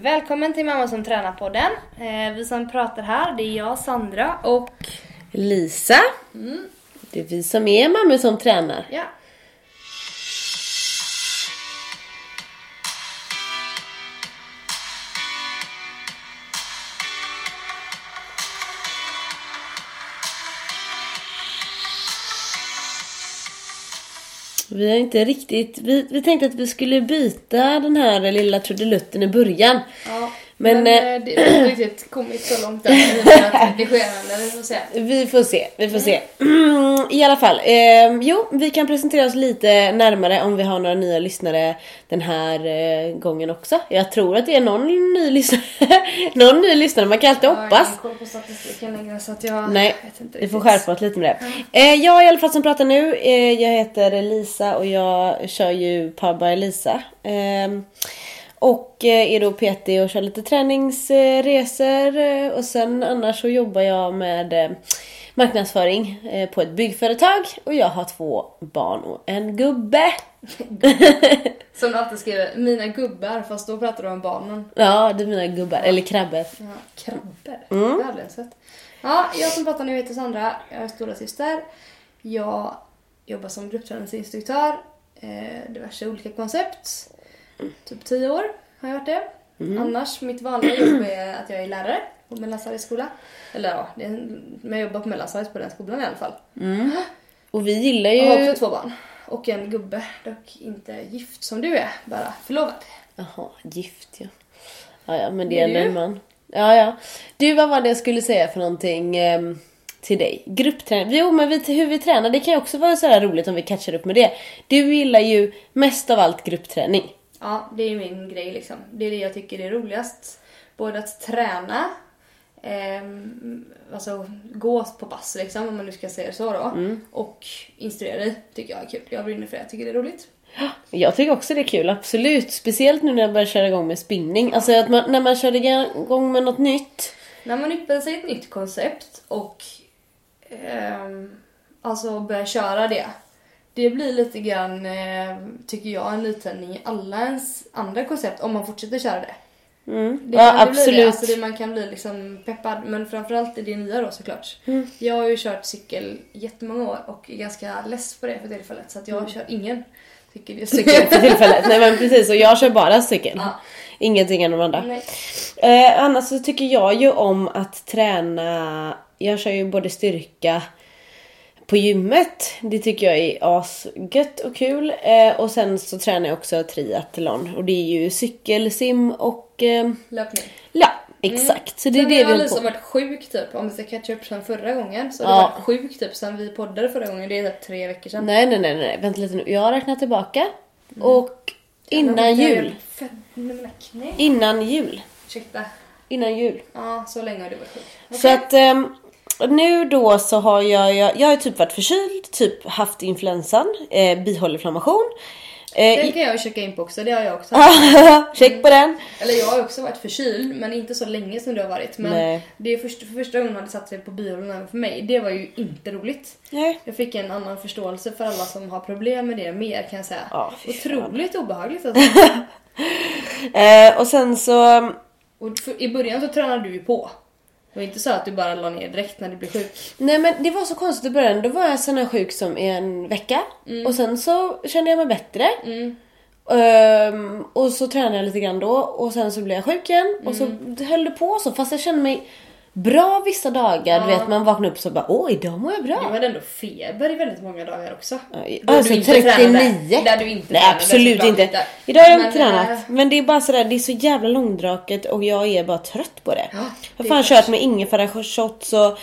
Välkommen till Mamma som tränar-podden. Eh, vi som pratar här, det är jag, Sandra och... Lisa. Det är vi som är mammor som tränar. Ja. Vi har inte riktigt... Vi, vi tänkte att vi skulle byta den här lilla trudelutten i början. ja. Men, Men, eh, eh, det har inte riktigt kommit så långt där i vårt redigerande, vi får se. Vi får se, vi får se. I alla fall, eh, jo, vi kan presentera oss lite närmare om vi har några nya lyssnare den här eh, gången också. Jag tror att det är någon ny lyssnare. någon ny lyssnare, man kan alltid Jag har hoppas. koll på statistiken längre så att jag Nej, vet inte vi får riktigt. skärpa oss lite med det. Eh, jag i alla fall som pratar nu, eh, jag heter Lisa och jag kör ju Power by Lisa. Eh, och eh, är då PT och kör lite träningsresor eh, och sen annars så jobbar jag med eh, marknadsföring på ett byggföretag och jag har två barn och en gubbe. Som du alltid skriver, mina gubbar, fast då pratar du om barnen. ja, det är mina gubbar, eller krabbor. Ja, krabbor. Mm. Det hade jag sett. Ja, jag som pratar nu heter Sandra. Jag är stora syster. Jag jobbar som gruppträningsinstruktör. Eh, diverse olika koncept. Typ 10 år har jag varit det. Annars, mitt vanliga jobb är att jag är lärare på Mellansveriges skola. Eller ja, det är, men jag jobbar på Mellansveriges på den skolan i alla fall. Och vi gillar Jag har ju... också två barn. Och en gubbe, dock inte gift som du är, bara förlovad. Jaha, gift ja. Ja, ja men det är en man. Ja, ja. Du, vad var det jag skulle säga för någonting ehm, till dig? Gruppträning. Jo, men vi, hur vi tränar, det kan ju också vara så här roligt om vi catchar upp med det. Du gillar ju mest av allt gruppträning. Ja, det är min grej liksom. Det är det jag tycker är roligast. Både att träna, ehm, alltså gå på pass liksom, om man nu ska säga det så då. Och instruera dig tycker jag är kul. Jag brinner för det, jag tycker det är roligt. Jag tycker också det är kul, absolut. Speciellt nu när jag börjar köra igång med spinning. Alltså att man, när man kör igång med något nytt. När man utbildar sig ett nytt koncept och ehm, alltså börjar köra det. Det blir lite grann, eh, tycker jag, en nytändning i alla ens andra koncept om man fortsätter köra det. Mm. Det ja, kan bli absolut. Det. Alltså det, man kan bli liksom peppad, men framförallt är det nya då såklart. Mm. Jag har ju kört cykel jättemånga år och är ganska less på det för tillfället så att jag Mm. kör ingen. Tycker det är Cykel för tillfället. Nej men precis, och jag kör bara cykel. Ja. Ingenting än de andra. Eh, annars så tycker jag ju om att träna. Jag kör ju både styrka på gymmet. Det tycker jag är asgött och kul. Eh, och sen så tränar jag också triathlon. Och det är ju cykel, sim och eh, Löpning. ja, exakt. Så det är Sen det har vi Lisa på varit sjuk typ, om vi ska catcha upp sen förra gången. Så har Ja. varit sjuk typ sen vi poddade förra gången, det är typ tre veckor sedan. Nej, nej, nej, nej. Vänta lite nu. Jag har räknat tillbaka. Och innan har jul. Innan jul. Ursäkta. Innan jul. Ja, så länge har du varit sjuk. Så att nu då så har jag, jag, jag har typ varit förkyld, typ haft influensan, eh, bihåleinflammation. Eh, Den kan jag checka in på också, det har jag också. Check på den. Eller jag har också varit förkyld, men inte så länge som du har varit. Men Nej. det är först, för första gången man hade satt sig på biologin även för mig. Det var ju inte roligt. Nej. Jag fick en annan förståelse för alla som har problem med det mer kan jag säga. Ja, fan. Otroligt obehagligt alltså. Eh, och sen så, Och för, I början så tränade du ju på. Det var inte så att du bara la ner direkt när du blev sjuk. nej men det var så konstigt i början. Då var jag sån här sjuk som i en vecka. Och sen så kände jag mig bättre. Mm. Ehm, och så tränade jag lite grann då och sen så blev jag sjuk igen och så Mm. höll det på så fast jag kände mig bra vissa dagar. Du vet man vaknar upp så bara åh idag mår jag bra. Du hade ändå feber i väldigt många dagar också. Då Alltså du inte 39. tränade. Där du inte Nej tränade, absolut såklart inte. Idag har jag inte Men, tränat. eh, Men det är bara sådär, det är så jävla långdraget och jag är bara trött på det. Ja, jag det har fan kört med ingefära shots och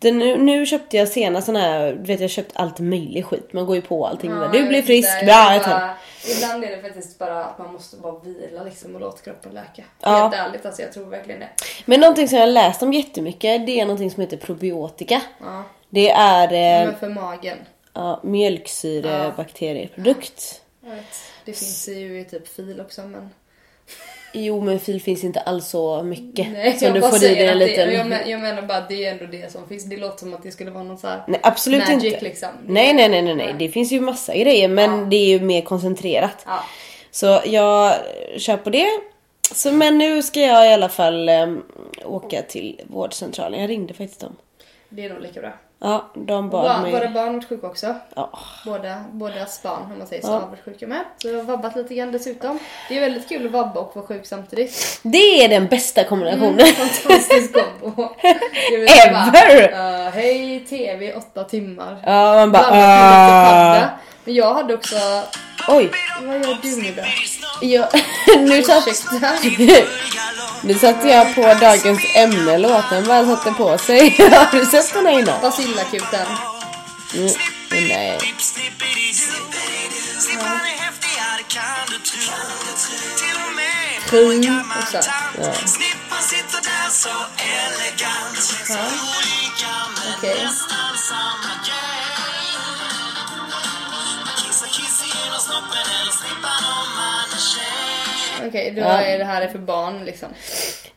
det, nu, nu köpte jag senast sån här, du vet jag köpt allt möjligt skit. Man går ju på allting. Ja, du blir frisk, bra jag tar. Ibland är det faktiskt bara att man måste bara vila liksom och låta kroppen läka. Ja. Helt ärligt alltså, jag tror verkligen det. Men någonting som jag har läst om jättemycket det är någonting som heter probiotika. Ja. Det är eh, Men för magen. ja, mjölksyrebakterieprodukt. Vet, det finns ju i typ fil också men... Jo men fil finns inte alls så mycket. Nej, som du får i dig en liten... jag, men, jag menar bara det är ändå det som finns. Det låter som att det skulle vara någon så här Nej absolut magic inte. liksom. Nej, nej, nej, nej, nej. Det finns ju massa grejer men Ja. det är ju mer koncentrerat. Ja. Så jag kör på det. så men nu ska jag i alla fall um, åka till vårdcentralen. Jag ringde faktiskt dem. Det är nog lika bra. Ja, de bad Var, mig. var det barn varit sjuka också? Ja. Båda, bådas barn om man säger så Ja. har varit sjuka med. Så jag har vabbat lite grann dessutom. Det är väldigt kul att vabba och vara sjuk samtidigt. Det är den bästa kombinationen. Mm, fantastisk kombo. Ever! Bara, uh, hej TV åtta timmar. Ja, man bara... Men jag hade också... Oj! Vad gör du nu då? Jag, nu, satt, nu satte jag på dagens ämne-låt. Den bara satte på sig. Har du sett den här innan? Basilakuten. Mm, nej. Sjung också. Ja. Ja. Okej. Okej, då Ja. är det här är för barn liksom.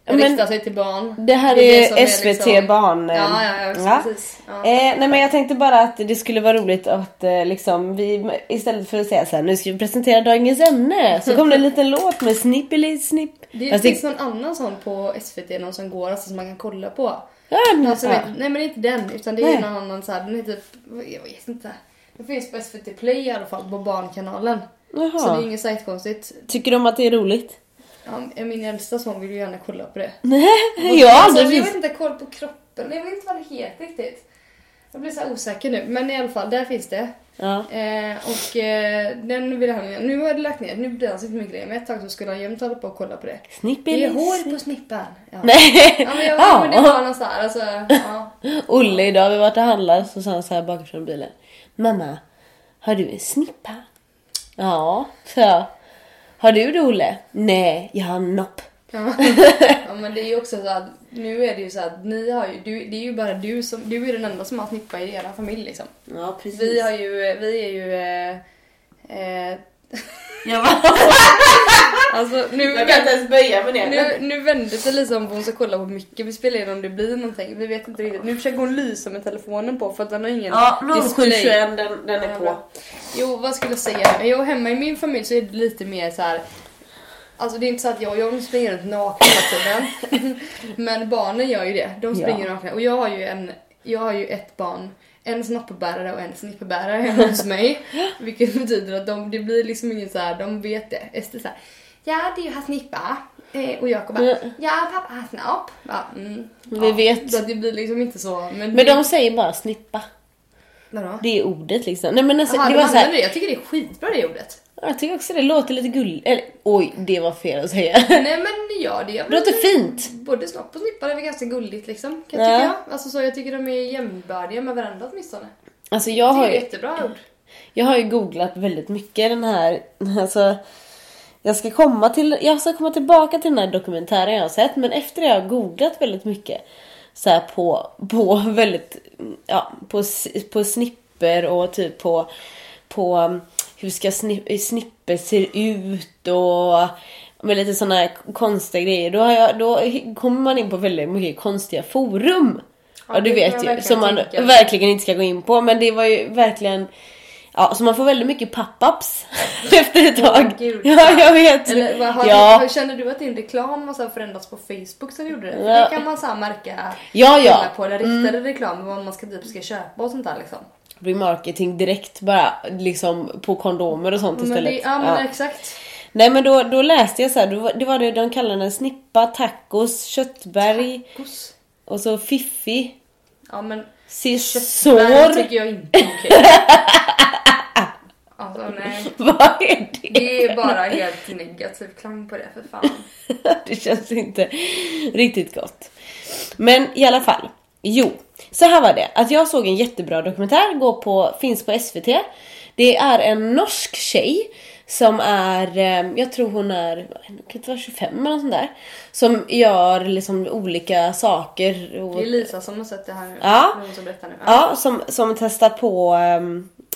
Det Ja, riktar sig till barn. Det här Det är är, det är SVT liksom- barn. eh, Ja, ja, ja, precis. Ja. Eh, nej men jag tänkte bara att det skulle vara roligt att eh, liksom vi istället för att säga så här, nu ska vi presentera dagens ämne så kom det en liten låt med snippeli snipp. Det Fast finns någon annan sån på SVT, någon som går alltså som man kan kolla på. ja, men, Alltså, ja. Nej men det är inte den, utan det är Nej. någon annan så här, den heter, jag vet inte. Det finns på SVT Play i alla fall, på Barnkanalen. Så det Jaha. är inget sajtkonstigt. Tycker de att det är roligt? Ja, min äldsta son vill ju gärna kolla på det. Nej, jag har alltså, aldrig jag vet inte, koll på kroppen, jag vet inte vad det heter riktigt. Jag blir så osäker nu, men i alla fall, där finns det. Ja. Eh, och eh, den vill han, nu har jag lagt ner, nu blir han så mycket grejer. Men ett tag så skulle han jämt hålla på och kolla på det. Det Snippeli är hår på snippan. Ja. Nej. Ja men, jag, Ja. men det var någon så här, alltså, ja. Olle idag, vi var och handlade så sa han så här bakifrån bilen. Mamma, har du en snippa? Ja, så. Har du det Olle? Nej, jag har en nopp. Ja. ja men det är ju också så att nu är det ju så att ni har ju, du, det är ju bara du som, du är den enda som har snippa i er familj liksom. Ja, precis. Vi har ju, vi är ju eh, eh, Jag, bara, Alltså nu, jag kan inte ens böja mig ner. nu, nu vände sig Lisa om hon ska kolla på mycket. Vi spelar in om det blir någonting. Vi vet inte riktigt. Nu försöker hon lysa med telefonen på för att den har ingen Ja, display. 0721 den, den är Ja, på. Jo, vad skulle jag säga? Jo, hemma i min familj så är det lite mer så här. Alltså det är inte så att jag och John springer runt nakna hela tiden. Men barnen gör ju det. De springer Ja. nakna. Och jag har ju en, jag har ju ett barn. En snoppbärare och en snippbärare hemma hos mig. Vilket betyder att de, det blir liksom ingen så här, de vet det. Ester såhär, ja du har snippa. Eh, Och Jakob bara, Mm. ja pappa har snopp. Bara, mm, Vi vet. Så det blir liksom inte så. Men, Men de säger bara snippa. Vadå? Det är ordet liksom. Nej men alltså, Jaha, det de var så här, det. Jag tycker det är skitbra det ordet. Jag tycker också det låter lite gulligt. Eller oj, det var fel att säga. Nej men ja, det är låter fint. Både snopp och snippa är väl ganska gulligt liksom. Kan Ja. jag tycka. Alltså så jag tycker de är jämnbördiga med varandra åtminstone. Alltså jag Jag har tycker det är ju, jättebra ord. jag har ju googlat väldigt mycket den här, alltså jag ska komma till, jag ska komma tillbaka till den här dokumentären jag har sett men efter det har jag googlat väldigt mycket så här på, på väldigt, ja, på, på snipper och typ på, på um, hur ska sni- snipper se ut och med lite här konstiga grejer. Då, jag, då kommer man in på väldigt mycket konstiga forum. Ja, Ja, du vet ju. Som man tänka verkligen inte ska gå in på. Men det var ju verkligen... Ja, så man får väldigt mycket pop-ups efter ett tag. gud. ja, jag vet. Eller vad, har ja. du, känner du att din reklam har så förändrats på Facebook sen gjorde det? För Ja. det kan man så märka Ja, ja. på den riktade reklam vad man ska, typ ska köpa och sånt där liksom. Remarketing direkt bara liksom på kondomer och sånt Men istället. det, ja men Ja. exakt. Nej men då, då läste jag så här, då, det var det de kallade den snippa, tacos, köttberg Kos. och så fiffi, Ja men sisår. tycker jag inte är okej. Alltså nej. Vad är det? Det är bara helt negativ klang på det för fan. det känns inte riktigt gott. Men i alla fall. Jo, så här var det. Att jag såg en jättebra dokumentär, går på, finns på SVT. Det är en norsk tjej som är, eh, jag tror hon är, kan inte vara 25 eller något sånt där. Som gör liksom olika saker. Och, Det är Lisa som har sett det här nu. Ja. Som nu. Ja, som, som testar på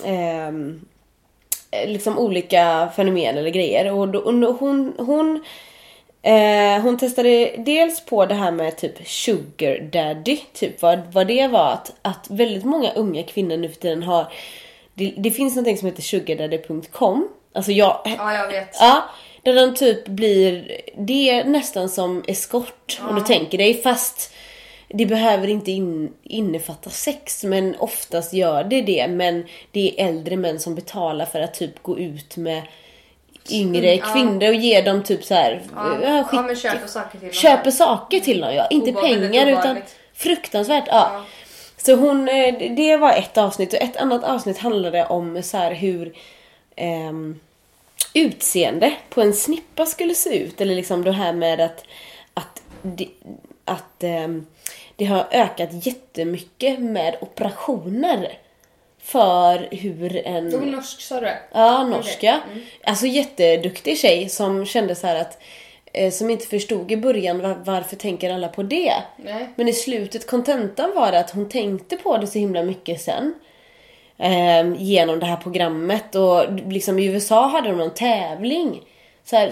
eh, liksom olika fenomen eller grejer. Och, då, och hon, hon, eh, hon testade dels på det här med typ sugar daddy, typ vad, vad det var. Att, att väldigt många unga kvinnor nu för tiden har, det, det finns någonting som heter sugardaddy.com. Alltså jag, Ja, jag vet. Ja, Där de typ blir, det är nästan som eskort om du tänker dig fast det behöver inte in, innefatta sex men oftast gör det det men det är äldre män som betalar för att typ gå ut med yngre Mm, ja. kvinnor och ge dem typ så här, Ja, ja, skick- ja men köper saker till dem. köper saker till dem ja. Inte Obehagligt, pengar utan obehagligt. fruktansvärt. Ja. Ja. Så hon, eh, det var ett avsnitt och ett annat avsnitt handlade om så här hur ehm, utseende på en snippa skulle se ut. Eller liksom det här med att, att, att ehm, det har ökat jättemycket med operationer. För hur en... Var norsk sa du? Ja, norska. Okej, Alltså jätteduktig tjej som kände så här att eh, som inte förstod i början var, varför tänker alla på det. Nej. Men i slutet, kontentan var att hon tänkte på det så himla mycket sen. Eh, genom det här programmet och liksom i USA hade de någon tävling. Så här,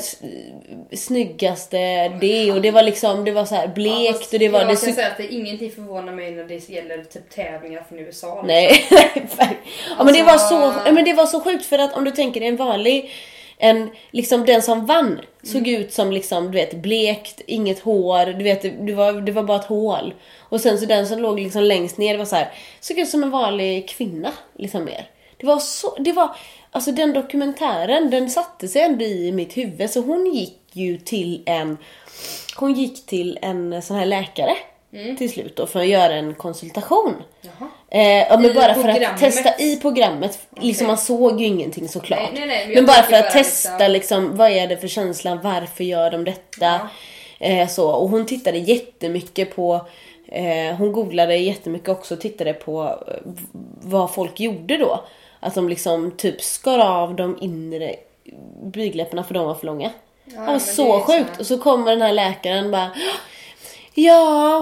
snyggaste det och det var liksom, det var så här blekt och det var... Jag det kan säga att det ingenting förvånar mig när det gäller typ tävlingar från USA. liksom. Nej, ja, men det var så, Alltså- ja, men det var så sjukt för att om du tänker dig en vanlig en, liksom den som vann såg Mm. ut som liksom, du vet, blekt, inget hår, du vet, det var, det var bara ett hål. Och sen så den som låg liksom längst ner var så här, såg ut som en vanlig kvinna, liksom mer. Det var så, det var, alltså den dokumentären, den satte sig ändå i mitt huvud. Så hon gick ju till en, hon gick till en sån här läkare Mm. till slut då för att göra en konsultation. Eh, ja, men I bara för att testa i programmet. Liksom Okej. man såg ju ingenting såklart. Nej, nej, nej, men men, bara för att testa liksom- liksom, vad är det för känsla, varför gör de detta? Ja. Eh, så. Och hon tittade jättemycket på, eh, hon googlade jättemycket också och tittade på eh, vad folk gjorde då. Att de liksom typ skar av de inre blygdläpparna för de var för långa. det var så det så sjukt. här- Och så kommer den här läkaren bara Ja,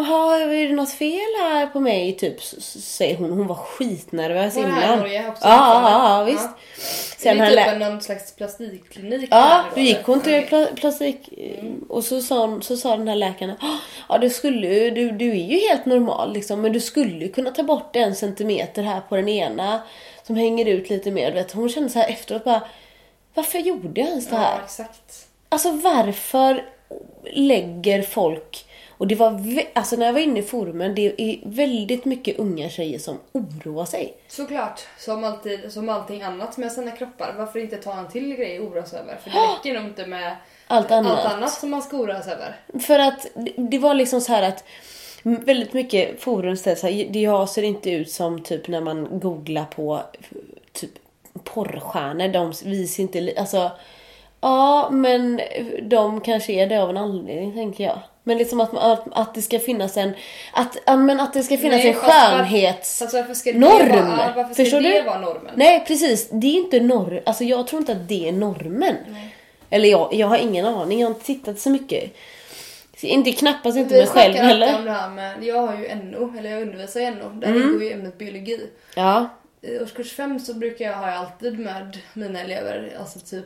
har, är det något fel här på mig? Typ säger hon. Hon var skitnervös Var här i innan. Norge också? Ja, ja, ja, visst. Sen Sen det är typ lä- någon slags plastikklinik Ja, här då gick hon till pla- plastik och så sa, hon, så sa den här läkaren "Ah, Ja, du skulle du, du är ju helt normal liksom, men du skulle kunna ta bort en centimeter här på den ena som hänger ut lite mer. Vet, hon kände så här efteråt bara Varför gjorde jag ens det här? Ja, exakt. Alltså varför lägger folk och det var, alltså när jag var inne i forumen, det är väldigt mycket unga tjejer som oroar sig. Såklart, som, alltid, som allting annat med sina kroppar. Varför inte ta en till grej att oroa sig över? För det räcker nog inte med Allt annat. allt annat som man ska oroa sig över. För att det- var liksom så här att väldigt mycket forum ställer så här, det jag ser inte ut som typ när man googlar på typ porrstjärnor. De visar inte, alltså ja men de kanske är det av en anledning tänker jag. Men liksom att, att, att det ska finnas en, att, men att det ska finnas Nej, en fast var- skönhets... Fast varför ska Förstår det du? vara normen? Nej precis, det är inte norm. Alltså jag tror inte att det är normen. Eller jag, jag har ingen aning, jag har inte tittat så mycket. Inte knappast inte Vi mig själv heller. om det här med, jag har ju NO, eller jag undervisar i NO. Där Mm. ingår ju ämnet biologi. Ja. I årskurs fem så brukar jag ha alltid med mina elever, alltså typ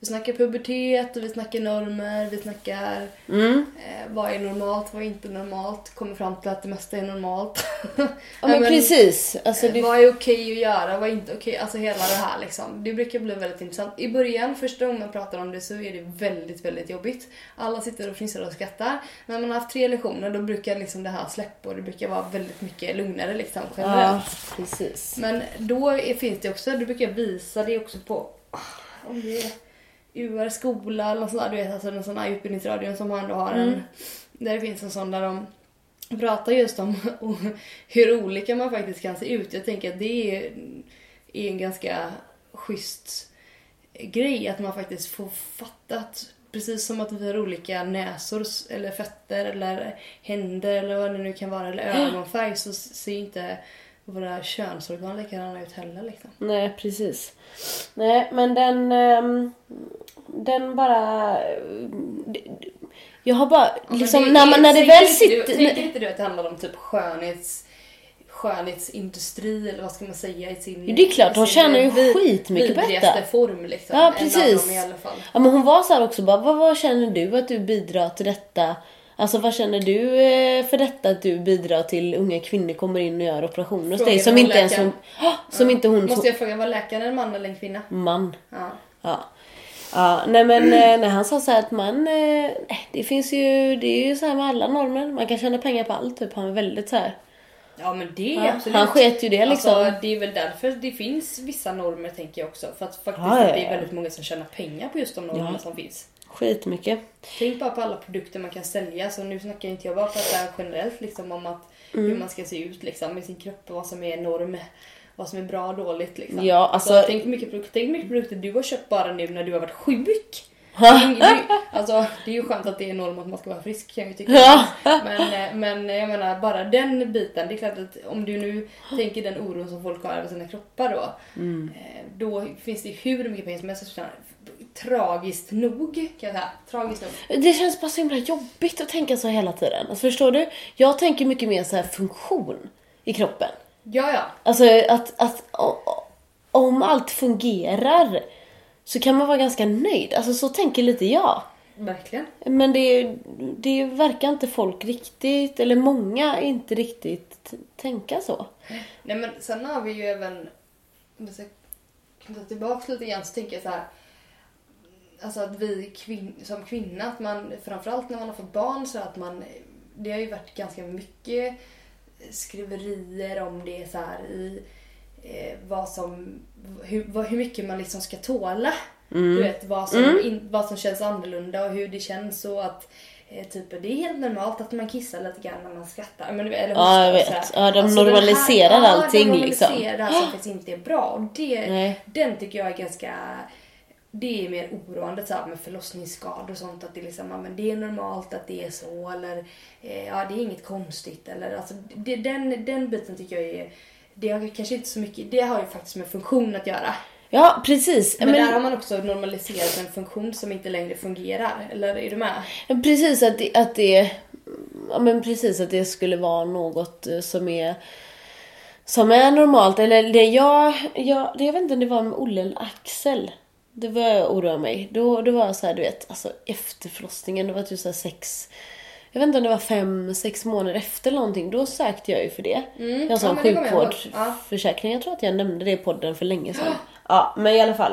vi snackar pubertet och vi snackar normer, vi snackar Mm. eh, vad är normalt, vad är inte normalt, kommer fram till att det mesta är normalt. Ja men, precis. Alltså, det, Vad är okej att göra, vad är inte okej? Alltså hela det här liksom. Det brukar bli väldigt intressant. I början, första gången man pratar om det så är det väldigt, väldigt jobbigt. Alla sitter och fnissar och skrattar. När man har haft tre lektioner då brukar liksom det här släppa och det brukar vara väldigt mycket lugnare liksom ja, generellt. precis. Men då är, finns det också, du brukar visa det också på ah, om det är UR skola eller något sånt där, du vet alltså en sån här utbildningsradio som ändå har en, där det finns en sån där de pratar just om hur olika man faktiskt kan se ut. Jag tänker att det är, är en ganska schysst grej att man faktiskt får fatta att precis som att vi har olika näsor eller fötter eller händer eller vad det nu kan vara eller ögonfärg så ser inte våra könsorgan likadana ut heller liksom. Nej, precis. Nej, men den... ehm, den bara... Jag har bara... liksom, Men när, man, när det väl sitter... Tänker inte du att det handlar om typ skönhets skönhetsindustri eller vad ska man säga i sin... Jo, det är klart, sin tjänar ju vid- skitmycket på detta. form liksom. Ja, precis. dem i alla fall. Ja, men hon var så här också bara, vad, vad känner du att du bidrar till detta? Alltså vad känner du eh, för detta att du bidrar till unga kvinnor kommer in och gör operationer hos dig som inte ens Ah, som inte hon Måste jag fråga, var läkaren en man eller en kvinna? man. Ja. Ja. Ja, nej men eh, när han sa så här att man, eh, det finns ju, det är ju så här med alla normer. Man kan tjäna pengar på allt typ. Han är väldigt så här. Ja men det är Ja, absolut. han sket ju det liksom. Alltså, det är väl därför det finns vissa normer tänker jag också. För att faktiskt Ja, ja, det ja. är väldigt många som tjänar pengar på just de normerna Ja. som finns. Skitmycket. Tänk bara på alla produkter man kan sälja. Så nu snackar inte jag bara här generellt liksom om att Mm. hur man ska se ut liksom med sin kropp och vad som är norm. Vad som är bra och dåligt liksom. Ja, alltså- tänk, hur mycket tänk mycket produkter du har köpt bara nu när du har varit sjuk. Det är ju- alltså, det är ju skönt att det är norm att man ska vara frisk kan jag ju tycka. Men, eh, men jag menar bara den biten. Det är klart att om du nu tänker den oron som folk har över sina kroppar då. Mm. eh, Då finns det hur mycket pengar som helst. Tragiskt nog kan jag säga. Tragiskt nog. Det känns bara så himla jobbigt att tänka så hela tiden. Alltså förstår du? Jag tänker mycket mer så här funktion i kroppen. Ja, ja. Alltså att, att om allt fungerar så kan man vara ganska nöjd. Alltså så tänker lite jag. Verkligen. Men det, det verkar inte folk riktigt, eller många inte riktigt tänka så. Nej men sen har vi ju även, om jag ska knyta tillbaka lite grann så tänker jag så här. Alltså att vi kvin- som kvinna, att man framförallt när man har fått barn så att man, det har ju varit ganska mycket skriverier om det så här i eh, vad som, hur, vad, hur mycket man liksom ska tåla. Du vet vad som, in, vad som känns annorlunda och hur det känns och att eh, typ det är helt normalt att man kissar lite grann när man skrattar. Men, eller Ja, jag vet. Ja, de Alltså, normaliserar här, allting, ja, de liksom. normaliserar det här som faktiskt inte är bra. Och det, Nej. den tycker jag är ganska det är mer oroande så här, med förlossningsskador och sånt. Att det, liksom, men det är normalt att det är så. Eller eh, ja, det är inget konstigt. Eller, alltså, det, den, den biten tycker jag är... Det har kanske inte så mycket... Det har ju faktiskt med funktion att göra. Ja, precis. Men, Men, där har man också normaliserat en funktion som inte längre fungerar. Eller är du med? precis att det, att det, ja, men precis att det skulle vara något eh, som är som är normalt. Eller det jag, jag, det, jag vet inte om det var med Olle eller Axel. Det var jag oroade mig. Då, då var jag så här, du vet, alltså efter förlossningen, det var typ så sex, jag vet inte om det var fem, sex månader efter eller någonting. Då sökte jag ju för det. Mm, Jag sån ja, ihåg. sjukvårdsförsäkring. Jag tror att jag nämnde det i podden för länge sedan. Ja, men i alla fall.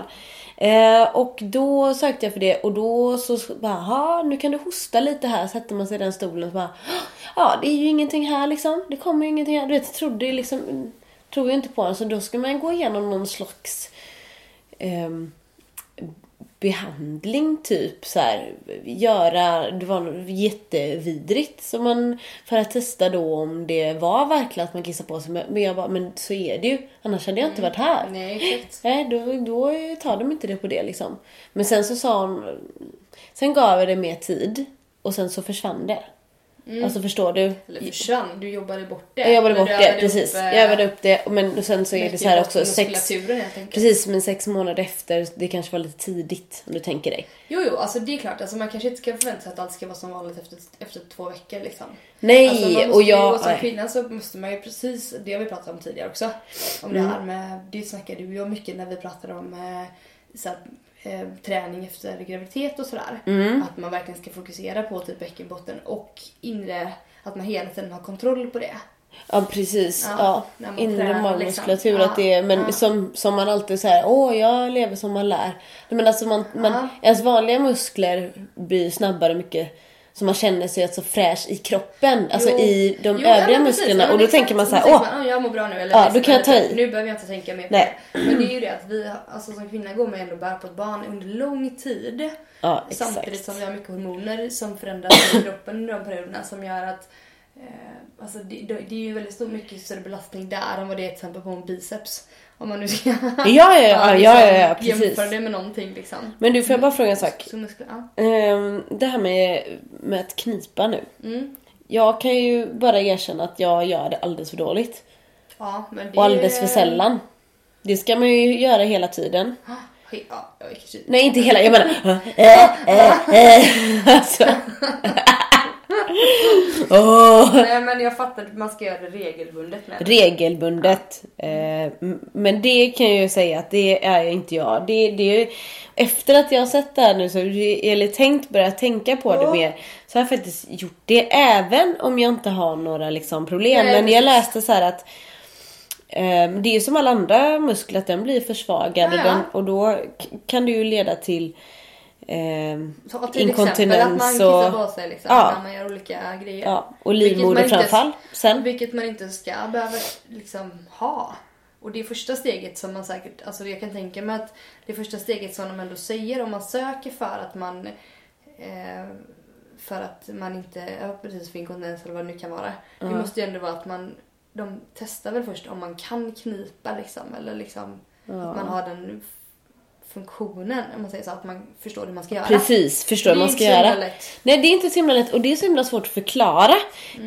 Eh, och då sökte jag för det och då så bara, "Ha, nu kan du hosta lite här. Sätter man sig i den stolen och bara, ja det är ju ingenting här liksom. Det kommer ju ingenting här. Du vet, trodde liksom, tror ju inte på den. Så då ska man gå igenom någon slags ehm, behandling typ så här, göra, det var jättevidrigt så man, för att testa då om det var verkligen att man kissar på sig men jag bara, men så är det ju annars hade jag inte varit här. Nej, exakt. Nej, då, då tar de inte det på det liksom. Men sen så sa hon, sen gav jag det mer tid och sen så försvann det. Alltså förstår du? Eller försvann. Du jobbade bort det. Jag jobbade bort det, precis. upp, eh, Jag övade upp det men sen så är det så här också sex, precis men sex månader efter, det kanske var lite tidigt om du tänker dig. Jo, jo, alltså det är klart. Alltså man kanske inte ska förvänta sig att allt ska vara som vanligt efter, efter två veckor liksom. Nej, Alltså, och ju, jag... och som kvinna så måste man ju precis, det har vi pratat om tidigare också. Om Mm. det här med, det snackade du ju om mycket när vi pratade om eh, så här, eh, träning efter graviditet och sådär. Mm. Att man verkligen ska fokusera på typ bäckenbotten och inre, att man hela tiden har kontroll på det. Ja precis, Ja, ja. Inre tränar, magmuskulatur liksom. att det är, men Ja. som, som man alltid säger, åh jag lever som man lär. Men alltså man, man, ens vanliga muskler blir snabbare mycket så man känner sig så fräsch i kroppen, alltså Jo. i de Jo, övriga musklerna. Ja, men och då tänker man så här, åh, man, "Ah, jag mår bra nu. Eller Ja, liksom, då kan jag ta i. Nu behöver jag inte tänka mer på Nej. det. Men det är ju det att vi, alltså som kvinna går man ändå och bär på ett barn under lång tid. Ja, exakt. Samtidigt som vi har mycket hormoner som förändras i kroppen under de perioderna som gör att eh, alltså det, det det är ju väldigt stor, mycket större belastning där än vad det är till exempel på en biceps. Om man nu ska Ja, ja, ja, ja, ja, precis. jämföra det med någonting liksom. Men du, får jag bara fråga en sak? Ehm, det här med, med att knipa nu. Mm. Jag kan ju bara erkänna att jag gör det alldeles för dåligt. ja, men det Och alldeles för sällan. Det ska man ju göra hela tiden. Ja, ja. Nej, inte hela. Jag menar... Äh, äh, äh, alltså. Åh. Nej men jag fattar att man ska göra det regelbundet med. Regelbundet. Eh, m- men det kan jag ju säga att det är inte jag. Det, det är efter att jag har sett det här nu så eller tänkt börja tänka på det Ja. mer. Så har jag faktiskt gjort det även om jag inte har några liksom problem. Nej, men jag läste så här att ehm, det är ju som alla andra muskler att den blir försvagad och, Ja, ja. och då kan det ju leda till eh, Så till exempel att man inkontinens kissar på sig liksom, Ja. när man gör olika grejer. Ja, och livmoderframfall sen. Vilket man inte ska behöva liksom ha. Och det första steget som man säkert, alltså jag kan tänka mig att det första steget som de ändå säger om man söker för att man eh, för att man inte, ja precis för inkontinens eller vad det nu kan vara. Det måste ju ändå vara att man, de testar väl först om man kan knipa liksom eller liksom att man har den funktionen om man säger så, att man förstår hur man ska göra. Precis, förstår Det hur är man ska göra. lätt. Nej det är inte så himla lätt och det är så himla svårt att förklara.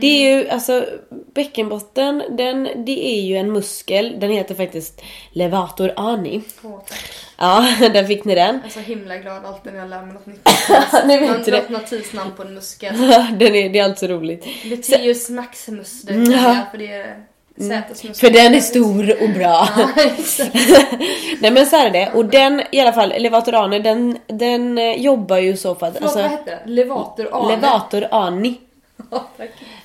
Det är ju alltså bäckenbotten, den, det är ju en muskel, den heter faktiskt levator ani. Åh, tack. Ja, där fick ni den. Jag är så himla glad alltid när jag lär mig något nytt. Ni vet något notisnamn på en muskel. den är, det är alltså roligt. Luteus maximus, det Mm, jag, för det är sätesmuskeln. För den är stor och bra. Ja. Nej men så är det. Och den i alla fall, levator ani, den, den eh, jobbar ju så för att... Förlåt, vad Alltså, hette det? Levator ani.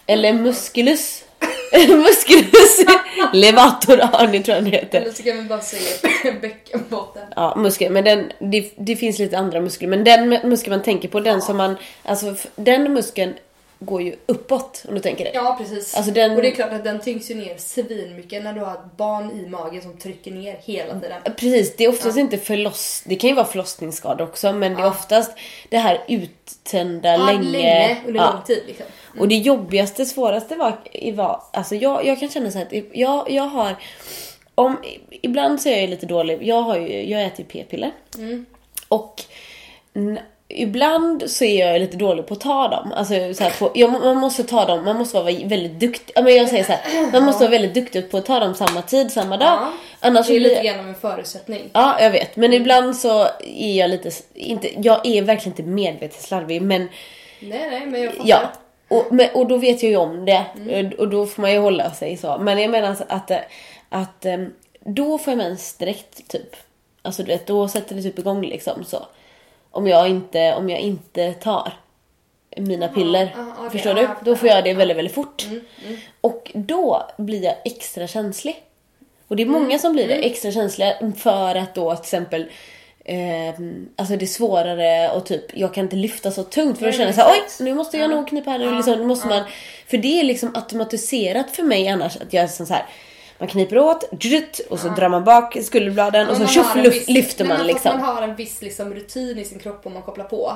Eller musculus. musculus. levator ani tror jag den heter. Eller så kan vi bara säga bäckenbotten. Ja, muskel. Men den, det, det finns lite andra muskler. Men den muskeln man tänker på, den som man... Alltså den muskeln går ju uppåt om du tänker det. Ja, precis. Alltså den- Och det är klart att den tyngs ju ner svinmycket när du har ett barn i magen som trycker ner hela tiden. Precis, det är oftast inte förloss... Det kan ju vara förlossningsskador också men det är oftast det här uttända Ja, länge. länge under Ja. lång tid liksom. Och det jobbigaste, svåraste var, var alltså jag, jag kan känna så här att jag, jag har, om, ibland så är jag lite dålig, jag, har ju, jag äter ju p-piller. Och n- ibland så är jag lite dålig på att ta dem. Alltså så här på, jag, man måste ta dem, man måste vara väldigt duktig. Ja, men jag säger så här, man måste vara väldigt duktig på att ta dem samma tid, samma dag. Ja. Annars Det är lite grann av en förutsättning. Ja, jag vet. Men ibland så är jag lite, inte, jag är verkligen inte medvetet slarvig men Nej, nej, men jag fattar. Ja, och, men, och då vet jag ju om det. Och då får man ju hålla sig så. Men jag menar alltså att, att, att em, då får jag mens direkt typ. Alltså du vet, då sätter det typ igång liksom så. Om jag inte, om jag inte tar mina piller. ja, okej, Förstår du? Då får jag det väldigt, väldigt fort. Och då blir jag extra känslig. Och det är många som blir det, extra känsliga för att då till exempel Eh, alltså det är svårare och typ jag kan inte lyfta så tungt för då känner jag såhär oj nu måste jag Ja. nog knipa här nu liksom, måste man För det är liksom automatiserat för mig annars att jag är så här Man kniper åt, och så drar man bak skulderbladen och så tjoff lyfter man liksom. Man har en viss liksom, rutin i sin kropp om man kopplar på.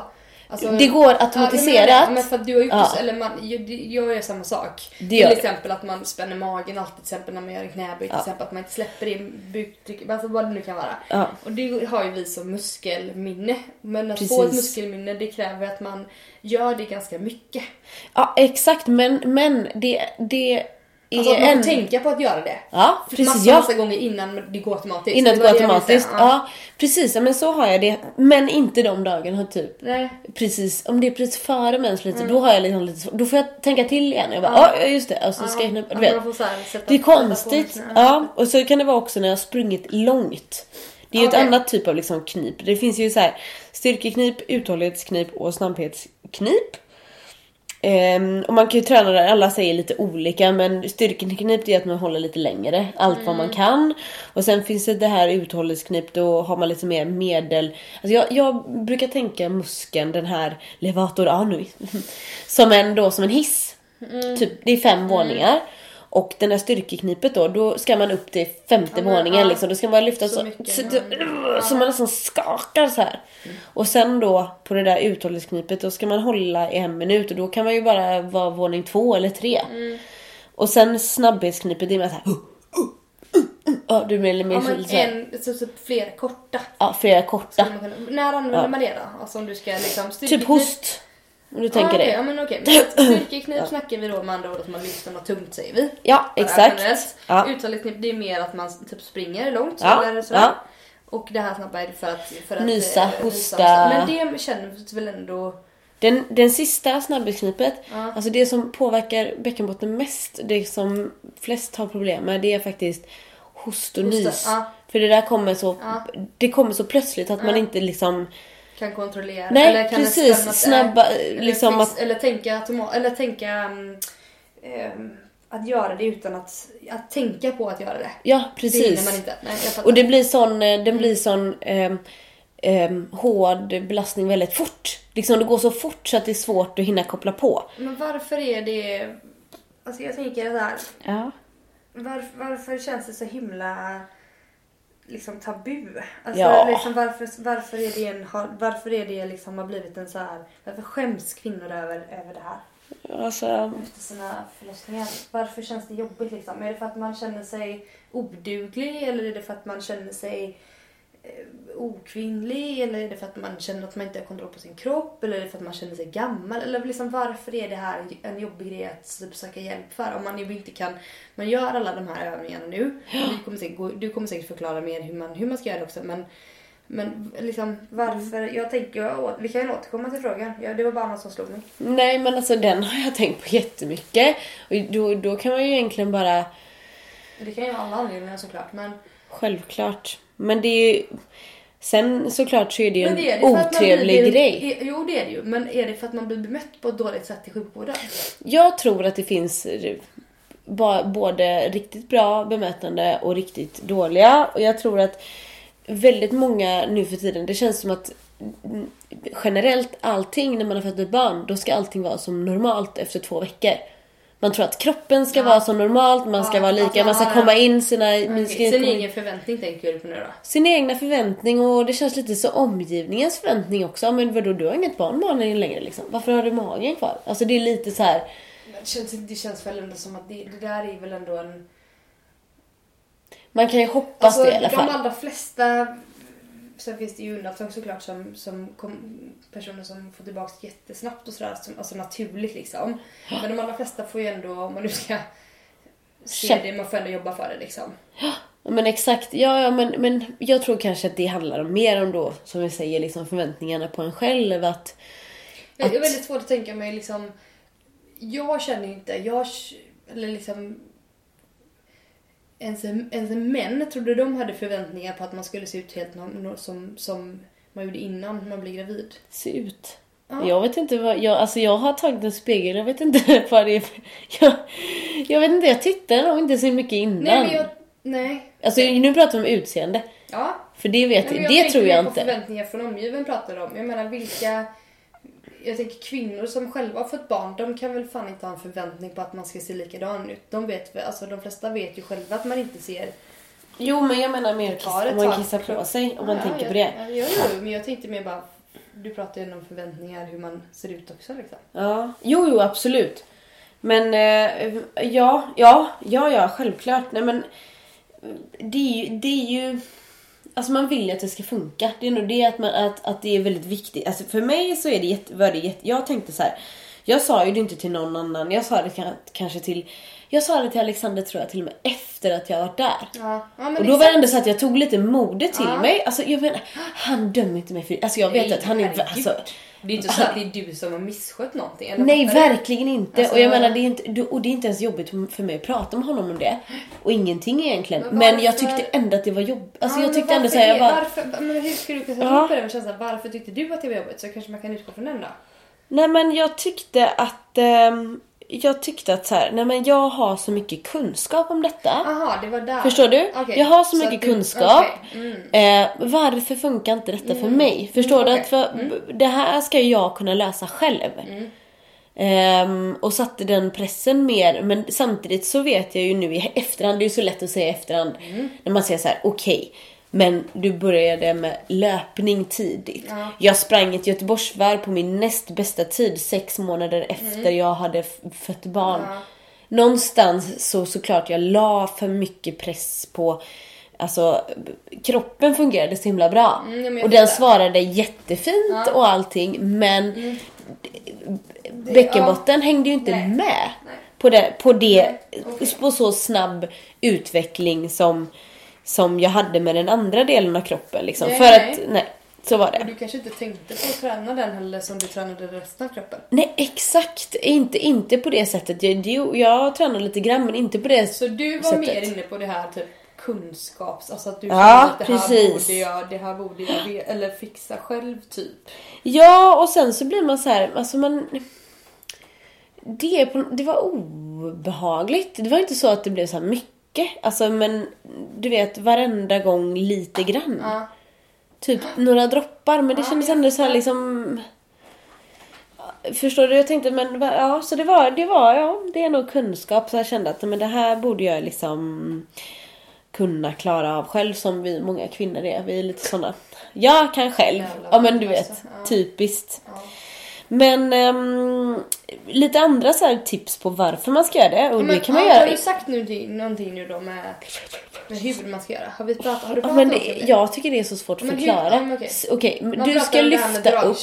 Alltså, Det går automatiserat. Ja, det. men för du har gjort Ja. det, eller man, jag, jag gör samma sak. Det till exempel att man spänner magen alltid, till exempel när man gör en knäböj, till Ja. exempel att man inte släpper in buktryck, alltså vad det nu kan vara. Ja. Och det har ju vi som muskelminne. Men att få ett Precis. muskelminne det kräver att man gör det ganska mycket. Ja exakt men, men det, det Alltså att man en... får tänka på att göra det. Ja precis massa, ja. massa gånger innan det går automatiskt. Innan det går automatiskt. säga. Ja. precis, ja, men så har jag det. Men inte de dagarna typ. Nej. Precis, om det är precis före mens lite, då har jag liksom lite Då får jag tänka till igen. Jag bara, Mm. Ja. ja just det. Och så ska jag knipa, Ja, du vet. Det är konstigt. Ja, och så kan det vara också när jag har sprungit långt. Det är ju Okej. ett annat typ av liksom knip. Det finns ju så här styrkeknip, uthållighetsknip och snabbhetsknip. Ehm, och man kan ju träna där, alla säger lite olika men styrkeknip är att man håller lite längre, allt vad man kan. Och sen finns det det här uthållighetsknip, då har man lite mer medel. Alltså jag, jag brukar tänka muskeln, den här levator anui, som en, då, som en hiss. Typ, det är fem våningar. Och den här styrkeknipet då, då ska man upp till femte Ja, våningen ja. liksom. Då ska man lyfta så, Så mycket, så, ja. så man nästan skakar så här. Och sen då på det där uthållighetsknipet då ska man hålla i en minut och då kan man ju bara vara våning två eller tre. Mm. Och sen snabbhetsknipet det är mer såhär Ja, du mer Ja, men så här, en, så, så flera korta. ja, flera korta. Kunna- När använder Ja. man det då? Alltså om du ska liksom Typ host. Om du Ja, tänker okej, det. Ja men okej. Att Styrkeknip snackar vi då med andra ord att man lyfter något tungt säger vi. Ja, exakt. Ja. Uthållighetsknip det är mer att man typ springer långt Ja, eller sådär. ja. Och det här snabba är för att... För att Nysa, eh, hosta. Men det känns väl ändå... Den, den sista snabbhetsknipet, Ja. alltså det som påverkar bäckenbotten mest, det som flest har problem med, det är faktiskt host och Hosta, nys. ja. För det där kommer så, Ja. det kommer så plötsligt att man Ja. inte liksom Kan kontrollera. Nej, eller kan precis. Snabba, eller, liksom fix, att- eller tänka eller tänka um, att göra det utan att, att tänka på att göra det. Ja, Det precis. man inte. Nej. Och det blir sån, eh, den blir sån, eh, ehm, hård belastning väldigt fort. Liksom det går så fort så att det är svårt att hinna koppla på. Men varför är det... Alltså jag tänker så här. Ja. Varför, varför känns det så himla liksom tabu? Alltså, Ja. liksom, varför, varför är det, en, varför är det liksom har blivit en så här... Varför skäms kvinnor över, över det här? Alltså, Efter sina förlossningar. Varför känns det jobbigt liksom? Är det för att man känner sig oduglig eller är det för att man känner sig okvinnlig eller är det för att man känner att man inte har kontroll på sin kropp eller är det för att man känner sig gammal eller liksom varför är det här en jobbig grej att typ söka hjälp för om man ju inte kan man gör alla de här övningarna nu vi kommer säkert, du kommer säkert förklara mer hur man, hur man ska göra det också men men liksom varför, jag tänker, jag, vi kan ju återkomma till frågan. Ja, det var bara något som slog mig. nej men alltså den har jag tänkt på jättemycket. Och då, då kan man ju egentligen bara Det kan ju vara alla anledningar såklart men Självklart. Men det är ju... Sen såklart så är det ju en det otrevlig blir, grej. Jo det är det ju, men är det för att man blir bemött på ett dåligt sätt i sjukvården? Jag tror att det finns både riktigt bra bemötande och riktigt dåliga. Och jag tror att väldigt många nu för tiden, det känns som att generellt allting när man har fött ett barn, då ska allting vara som normalt efter två veckor. Man tror att kroppen ska Ja. vara som normalt, man ska Ja, vara lika, alltså, man ska ja, komma ja. in sina... ska Sin komma egen förväntning tänker du på nu då? sin egna förväntning och det känns lite så omgivningens förväntning också. Men vadå, du har inget barn barn längre liksom. Varför har du magen kvar? Alltså det är lite så här. Det känns, det känns väl ändå som att det, det där är väl ändå en... Man kan ju hoppas det i alla de fall. allra flesta... Sen finns det ju undantag såklart som, som kom, personer som får tillbaka jättesnabbt och sådär, som, alltså naturligt liksom. Men de allra flesta får ju ändå, om man nu ska se det, man får ändå jobba för det liksom. Ja, Men exakt, ja, ja men, men jag tror kanske att det handlar om mer om då, som vi säger, liksom förväntningarna på en själv. Att, Det är Att- väldigt svårt att tänka mig liksom... Jag känner inte, jag... Eller liksom... Ens, ens män, trodde de hade förväntningar på att man skulle se ut helt no, som, som man gjorde innan man blev gravid? se ut. Ja. Jag vet inte vad, jag, alltså jag har tagit en spegel, jag vet inte vad det är jag, jag vet inte, jag tittar nog inte så mycket innan. Nej, men jag... Nej. Alltså nu pratar vi om utseende. Ja. För det vet Nej, jag, det tror jag mer på inte. förväntningar från omgivningen pratar om. Jag menar vilka... Jag tänker kvinnor som själva har fått barn, de kan väl fan inte ha en förväntning på att man ska se likadan ut. De vet väl, alltså de flesta vet ju själva att man inte ser Jo men jag menar mer kiss, om man kissar på sig, om man Ja, tänker ja, på det. Ja, jo, jo, men jag tänkte mer bara, du pratar ju om förväntningar, hur man ser ut också liksom. Ja, jo, jo, absolut. Men eh, ja, ja, ja, ja, självklart. Nej men det är ju, det är ju Alltså man vill ju att det ska funka. Det är nog det att, man, att, att det är väldigt viktigt. Alltså för mig så är det jätte, var det jätte, jag tänkte så här. Jag sa ju det inte till någon annan. Jag sa det ka- kanske till, jag sa det till Alexander tror jag till och med efter att jag varit där. Ja, ja Och då var det ändå så att jag tog lite mode till Ja. mig. Alltså jag menar, han dömer inte mig för Alltså jag vet Nej, att han är, alltså, Det är inte så att det är du som har misskött någonting. Eller Nej, verkligen inte. Alltså- och jag menar, det är inte, och det är inte ens jobbigt för mig att prata med honom om det. Och ingenting egentligen. Men Men, jag varför- tyckte ändå att det var jobbigt. Alltså Ja, jag tyckte ändå varför såhär, jag bara... Varför, men hur skulle du kunna sätta Ja. ihop det med känslan? Varför tyckte du att det var jobbigt? Så kanske man kan utgå från den då. Nej men jag tyckte att... ehm, jag tyckte att så här, nej men jag har så mycket kunskap om detta. Aha, det var där. Förstår du? Okej, Jag har så så mycket du- kunskap. okej, mm. Eh, varför funkar inte detta för mig? Förstår Mm, du? Att för, Det här ska jag kunna lösa själv. Mm. Ehm, och satte den pressen mer. Men samtidigt så vet jag ju nu i efterhand, det är ju så lätt att säga i efterhand. Mm. När man säger så här: okej. Men du började med löpning tidigt. Ja. Jag sprang ett Göteborgsvarv på min näst bästa tid sex månader efter jag hade fött barn. Mm. Ja. Någonstans så såklart jag la för mycket press på Alltså kroppen fungerade så himla bra. Mm, ja, och den svarade jättefint Ja. och allting men Mm. bäckenbotten hängde ju inte Nej. med Nej. på det, på det okej. på så snabb utveckling som, som jag hade med den andra delen av kroppen liksom. Nej, För nej. att, nej, så var Och det. du kanske inte tänkte på att träna den heller som du tränade resten av kroppen. Nej exakt, inte, inte på det sättet. Jag, det- jag tränar lite grann men inte på det Så du var sättet. mer inne på det här typ kunskaps, alltså att du Ja, att det här precis. borde jag, det här borde jag eller fixa själv typ. Ja, och sen så blir man så här, alltså man... Det, det var obehagligt. Det var inte så att det blev så här mycket. Alltså men du vet varenda gång lite grann. Ja. typ några droppar men det Ja, kändes ändå så här liksom... Förstår du? Jag tänkte men ja, så det var, det var, ja, det är nog kunskap. Så jag kände att men det här borde jag liksom kunna klara av själv som vi många kvinnor är. Vi är lite såna. Jag kan själv. Jävlar, Ja men du alltså, vet, ja. typiskt. Ja. Men ehm, lite andra så tips på varför man ska göra det. Och Men, det kan man ja, göra. Har du sagt nu, någonting nu då med, med hur man ska göra? Har, vi pratat, har du Ja, pratat men om det, jag tycker det är så svårt att Men hur- förklara. ja. S- Okej, men du ska lyfta upp.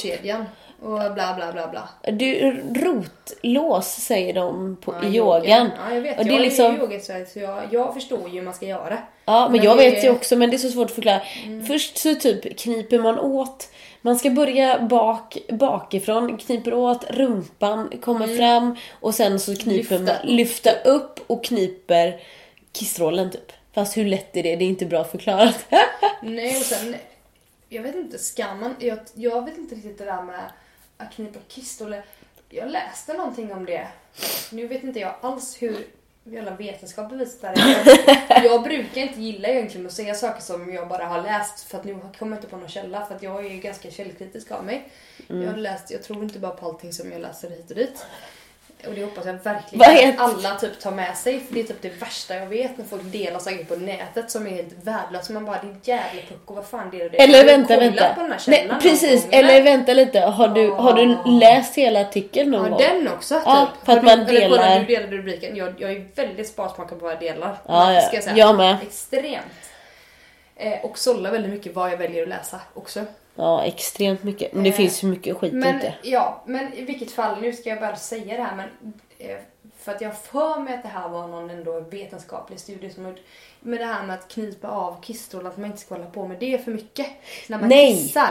och bla bla bla bla. Du, rotlås säger de på, Ja, i yogan. Ja, jag vet. Och det jag är liksom, yogainstruktör så jag, jag förstår ju hur man ska göra. ja, men men jag det vet ju Mm. också men det är så svårt att förklara. Först så typ kniper man åt. Man ska börja bak, bakifrån, kniper åt, rumpan kommer fram och sen så kniper Mm. Lyfta man, lyfta upp och kniper kissrålen typ. Fast hur lätt är det? Det är inte bra förklarat. Nej och sen, jag vet inte, ska man, jag, jag vet inte riktigt det där med att knipa kistoler. Jag läste någonting om det. Nu vet inte jag alls hur jävla vetenskap det är. Jag brukar inte gilla egentligen att säga saker som jag bara har läst för att nu kommer jag inte på någon källa för att jag är ju ganska källkritisk av mig. Jag har läst, jag tror inte bara på allting som jag läser hit och dit. Och det hoppas jag verkligen att alla typ tar med sig för det är typ det värsta jag vet när folk delar saker på nätet som är helt värdelösa. Man bara din jävla pucko, vad fan delar du? Eller vänta, vänta. på den här Nej, precis, gång, eller vänta lite. Har du, har du Ah. läst hela artikeln någon Ja, gång? den också typ. Ja, för att du, man eller delar- Du delade rubriken. Jag, jag är väldigt sparsmakad på vad jag delar. Ja, ja. Ska jag, säga. Jag med. Extremt. Eh, och sållar väldigt mycket vad jag väljer att läsa också. Ja, extremt mycket. Men det Eh, finns ju mycket skit Men ute. ja, men i vilket fall, nu ska jag bara säga det här men eh, för att jag för mig att det här var någon ändå vetenskaplig studie som gjort med det här med att knipa av kissstrålar, att man inte ska hålla på med det för mycket när man Nej. kissar.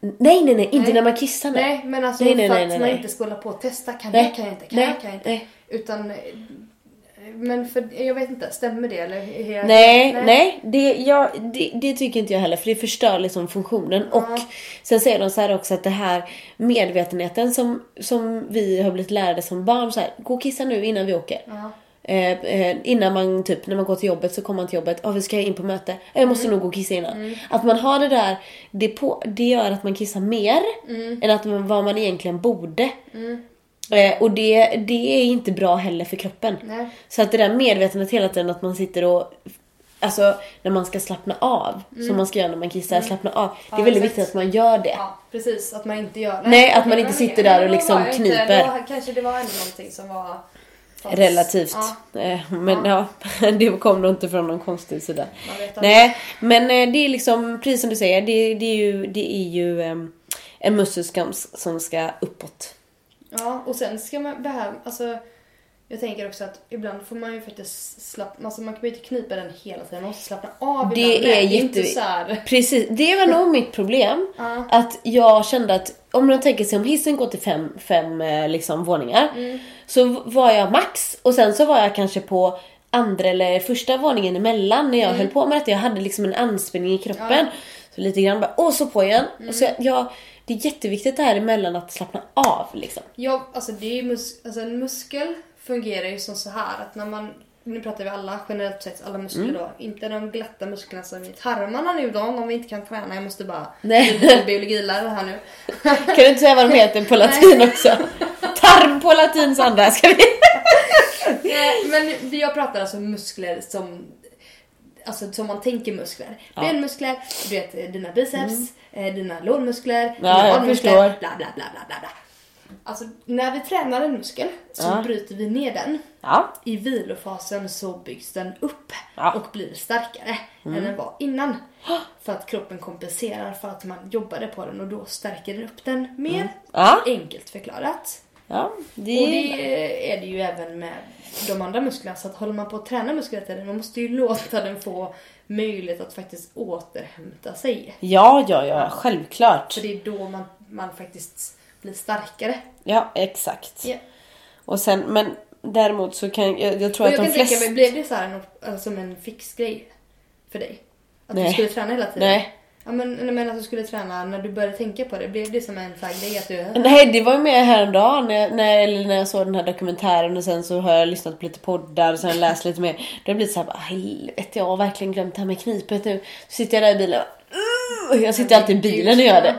Nej, nej, nej. Inte Nej. när man kissar. Nej. Nej, men alltså Nej, nej, för att man inte ska hålla på och testa. Kan Nej. jag, kan jag inte, kan Nej. jag, kan jag inte. Utan, eh, men för, jag vet inte, stämmer det eller? jag- Nej, nej, det, ja, det, det tycker inte jag heller för det förstör liksom funktionen. Och sen säger de så här också att det här medvetenheten som, som vi har blivit lärde som barn så här, gå och kissa nu innan vi åker. Ja. Eh, eh, innan man typ, när man går till jobbet så kommer man till jobbet, ja vi ska in på möte, jag Mm. måste nog gå och kissa innan. Att man har det där, det, på, det gör att man kissar mer Mm. än att man, vad man egentligen borde. Eh, och det, det är inte bra heller för kroppen. Nej. Så att det där medvetandet hela tiden att man sitter och Alltså när man ska slappna av, som man ska göra när man kissar, slappna av. Det är Mm. Ja, väldigt viktigt att man gör det. Ja, precis. Att man inte gör... Nej, att man inte sitter där och liksom inte- kniper. Då, kanske det var ändå någonting som var... fast- Relativt. Ja, Eh, Men ja, det kom nog inte från någon konstig sida. Nej, men eh, det är liksom, precis som du säger, det, det är ju, det är ju em, en muskel som, som ska uppåt. Ja, och sen ska man här, alltså jag tänker också att ibland får man ju faktiskt slappna, alltså man kan ju inte knipa den hela tiden, man måste slappna av Det ibland. är jätte- inte så här. Precis, det var nog mitt problem. Ja. Att jag kände att om man tänker sig om hissen går till fem, fem eh, liksom, våningar. Så v- var jag max och sen så var jag kanske på andra eller första våningen emellan när jag höll på med detta. Jag hade liksom en anspänning i kroppen. Så lite grann bara, och så på igen. Och så, jag, det är jätteviktigt det här emellan att slappna av liksom. Ja, alltså det är ju mus- alltså en muskel fungerar ju som så här att när man nu pratar vi alla generellt sett, alla muskler Mm. då. Inte de glatta musklerna som i tarmarna nu då, om vi inte kan träna. Jag måste bara Nej. biologilärare här nu. Kan du inte säga vad de heter på latin också? Tarm på latin Sandra, ska vi? Nej, men jag pratar alltså muskler som Alltså som man tänker muskler. Benmuskler, du vet dina biceps, eh, dina lårmuskler, dina Mm. jag armmuskler, bla bla bla bla bla. Alltså när vi tränar en muskel så Ja. bryter vi ner den. Ja. I vilofasen så byggs den upp Ja. Mm. och blir starkare än den var innan. För att kroppen kompenserar för att man jobbade på den och då stärker den upp den mer. Mm. Ja. Enkelt förklarat. Ja, Och det, det är det ju även med de andra musklerna. Så att håller man på att träna muskler hela tiden, man måste ju låta den få möjlighet att faktiskt återhämta sig. ja, ja, ja, självklart. För det är då man, man faktiskt blir starkare. Ja, exakt. Ja. Och sen, men däremot så kan jag, jag tror att jag de kan tänka flesta... mig, blev det så här något, alltså, som en fixgrej för dig? Att Nej. du skulle träna hela tiden? Nej. Ja men, men att du skulle träna när du började tänka på det, blev det som en grej att du... Nej, det var ju med häromdagen när, när, eller när jag såg den här dokumentären och sen så har jag lyssnat på lite poddar och sen jag läst lite mer. Då har det blivit såhär, helvete jag har verkligen glömt det här med knipet nu. Så sitter jag där i bilen och Jag sitter alltid i bilen och gör det.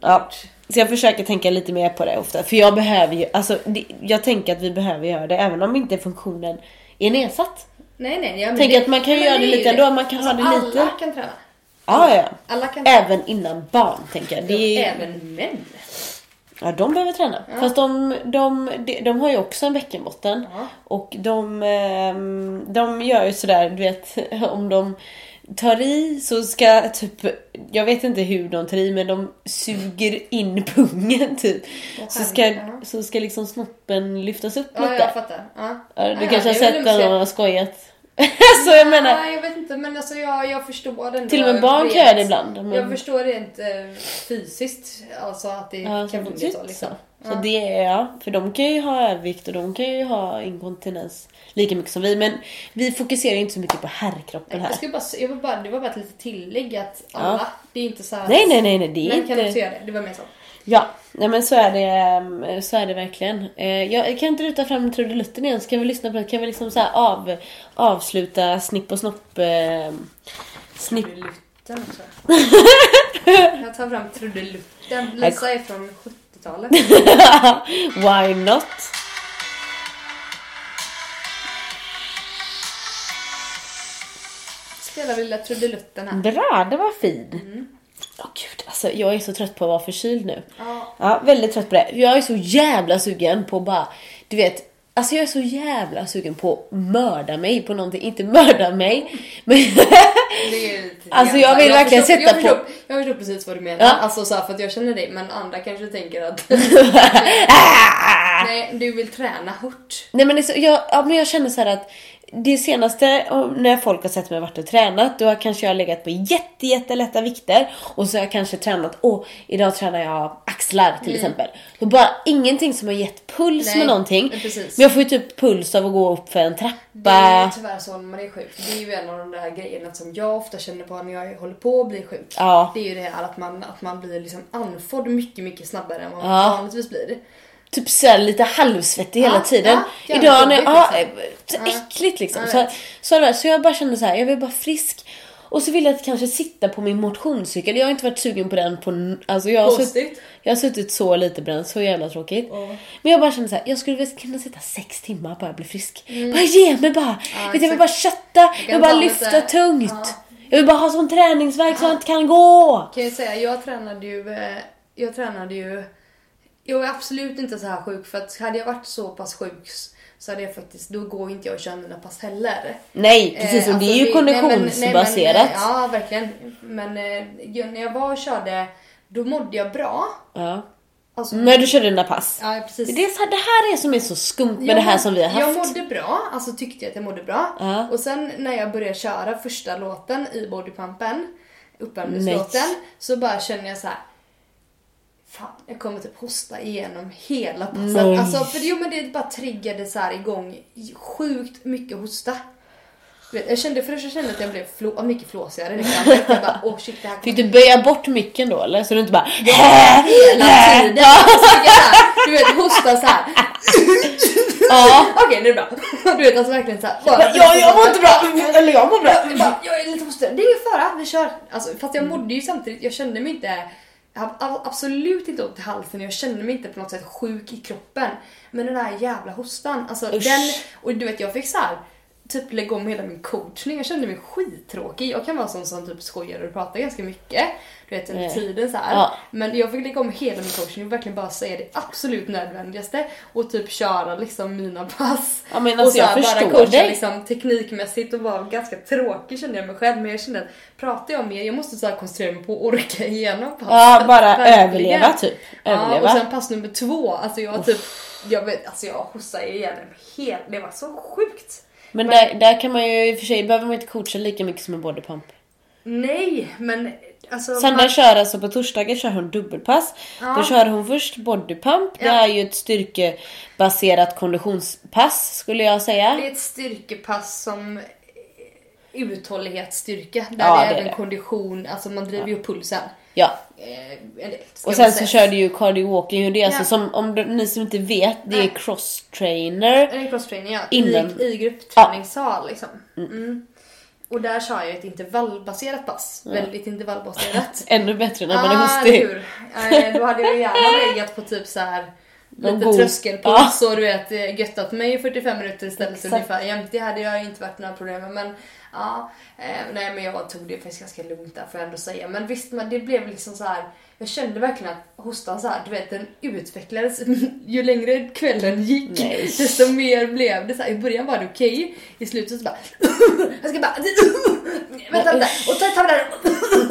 Ja. Så jag försöker tänka lite mer på det ofta. För jag behöver ju, alltså det- jag tänker att vi behöver göra det även om inte funktionen är nedsatt. Nej, nej. Ja, men Tänk det- att man kan göra det lite ändå, man kan ha det Alla lite. kan träna. Ja, ja. Alla kan träna. Även innan barn tänker jag. Det är, Även män. ja, de behöver träna. Fast de, de, de, de har ju också en bäckenbotten. Ja. Och de, ehm, de gör ju sådär, du vet, om de tar i så ska typ, jag vet inte hur de tar i men de suger in pungen typ. Så ska, Ja. så ska liksom snoppen lyftas upp Ja, lite. jag fattar. Ja. Ja, du Ja, kanske har sett se- och har skojat. så jag menar, Nej, jag vet inte. Men alltså jag, jag förstår den. till och med barn kan göra det ibland. Men, Jag förstår rent eh, fysiskt. Alltså att det ja, kan funka så liksom. så. så det är, ja, för de kan ju ha övervikt och de kan ju ha inkontinens lika mycket som vi. Men vi fokuserar ju inte så mycket på herrkroppen här. Jag ska bara, jag vill bara, det var bara ett litet tillägg att alla, det är inte så här Nej, nej, nej, nej, det är Män kan också inte... göra det, det var mer så. Ja, nej men så är det, ehm, så är det verkligen. Eh, Jag kan inte ruta fram trudelutten igen, så kan vi lyssna på det. Kan vi liksom så av, avsluta snipp och snopp... Eh, snipp... Trudelutten också. jag tar fram trudelutten. Lisa är från 70-talet. Why not? Spelar vi lilla trudelutten här. Bra, det var fin. Åh gud, alltså jag är så trött på att vara förkyld nu. Ja. Ja, väldigt trött på det. Jag är så jävla sugen på bara, du vet, alltså jag är så jävla sugen på att mörda mig på någonting. Inte mörda mig, men lite Alltså, jag vill verkligen förstår, sätta jag på- förstår, Jag förstår precis vad du menar. Ja. Alltså så här, för att jag känner dig, men andra kanske tänker att nej, du vill träna hårt. Nej men, så, jag, ja, men jag känner så här att det senaste när folk har sett mig varit och tränat då har kanske jag legat på jätte, jättelätta vikter och så har jag kanske tränat, åh idag tränar jag axlar till exempel. Och bara ingenting som har gett puls Nej, med någonting. precis. Men jag får ju typ puls av att gå upp för en trappa. Det är tyvärr så när man är sjuk. Det är ju en av de där grejerna som jag ofta känner på när jag håller på att bli sjuk. Ja. Det är ju det här att man, att man blir liksom andfådd mycket, mycket snabbare än vad man Ja. vanligtvis blir. Typ såhär lite halvsvettig hela Ja, tiden. ja, Idag när jag, ja, liksom. äckligt liksom. Ja, Så, jag så, så, jag bara kände så här, jag vill bara frisk. Och så vill jag kanske sitta på min motionscykel. Jag har inte varit sugen på den på... Alltså jag har, suttit, jag har suttit så lite på den, så jävla tråkigt. Men jag bara kände så här, jag skulle kunna sitta sex timmar bara bli frisk. Bara ge mig bara! vet, jag vill bara kötta, jag vill bara ta lyfta lite- tungt. Ja. Jag vill bara ha sån träningsvärk så jag inte kan gå. Kan jag säga, jag tränade ju, eh, jag tränade ju, jag är absolut inte så här sjuk för att hade jag varit så pass sjuk så hade jag faktiskt, då går inte jag och kör mina pass heller. Nej, precis. Eh, och det alltså, är ju nej, men- nej, men, konditionsbaserat. eh, ja, verkligen. Men eh, när jag var och körde, då mådde jag bra. Ja. Alltså, Men du körde dina pass. ja, precis. Det, är så här, det här är som är så skumt med Jag det här som vi har haft. Jag mådde bra, alltså tyckte jag att jag mådde bra. Ja. Och sen när jag började köra första låten i bodypumpen, uppvärmningslåten, så bara känner jag så här. Fan, jag kommer typ hosta igenom hela passet. Nej. Alltså, för jo men det bara triggade så här igång sjukt mycket hosta. Jag kände först jag kände att jag blev flå, mycket flåsigare. Liksom. Jag bara, åh shit det här Fick du böja bort micken då eller? Så du inte bara... hela tiden. Alltså, fick jag så här, du vet hosta så här. Ja. Okej nu är det bra. Du vet alltså verkligen såhär. bara- Ja, jag mår inte bra! Eller jag mår bra! Jag, bara, jag är lite hostig. Det är ingen fara, vi kör. Alltså, fast jag mådde ju samtidigt, jag kände mig inte jag a- absolut inte ont i halsen jag kände mig inte på något sätt sjuk i kroppen. Men den där jävla hostan, alltså Usch. den, och du vet jag fick så här typ lägga om hela min coachning. Jag kände mig skittråkig. Jag kan vara sån som typ skojar och pratar ganska mycket. Du vet under tiden så här. Ja. Men jag fick lägga om hela min coachning och verkligen bara säga det absolut nödvändigaste och typ köra liksom mina pass. Ja, men och alltså, så jag här bara coacha dig. liksom teknikmässigt och var ganska tråkig kände jag mig själv. Men jag kände att pratar jag mer, jag måste så här koncentrera mig på att orka igenom passet. Ja, bara Verkligen. överleva typ. Ja, Överleva. och sen pass nummer två, alltså jag typ, jag vet, alltså jag hostade ihjäl mig helt, det var så sjukt. Men där, där kan man ju i och för sig, behöver man inte coacha lika mycket som en bodypump. Nej, men alltså. Sandra man- kör alltså på torsdagar kör hon dubbelpass. Ja. Då kör hon först bodypump. Det Ja. är ju ett styrkebaserat konditionspass skulle jag säga. Det är ett styrkepass som uthållighetsstyrka. Där Ja, det är det även det. kondition, alltså man driver ju upp pulsen. Ja. Eh, Och sen så säga. kör du ju cardio walking och det är alltså Ja. som, om du, ni som inte vet, det är Nej. cross trainer. En crosstraining ja, Innan- i, i gruppträningssal liksom. Mm. och där kör jag ett intervallbaserat pass. Väldigt intervallbaserat. Ännu bättre när man är Ah, hostig. eller hur? Eh, Då hade jag gärna legat på typ så här lite god- tröskelpuls och du vet eh, göttat mig i 45 minuter istället Exakt. ungefär jämt. Det hade jag inte varit några problem med men ja, eh, nej men jag tog det faktiskt ganska lugnt där får jag ändå säga. Men visst, men det blev liksom så här. Jag kände verkligen att hostan så här, du vet den utvecklades ju längre kvällen gick Nej. desto mer blev det så här. I början var det okej, i slutet så bara jag ska bara vänta vänta och ta, ta där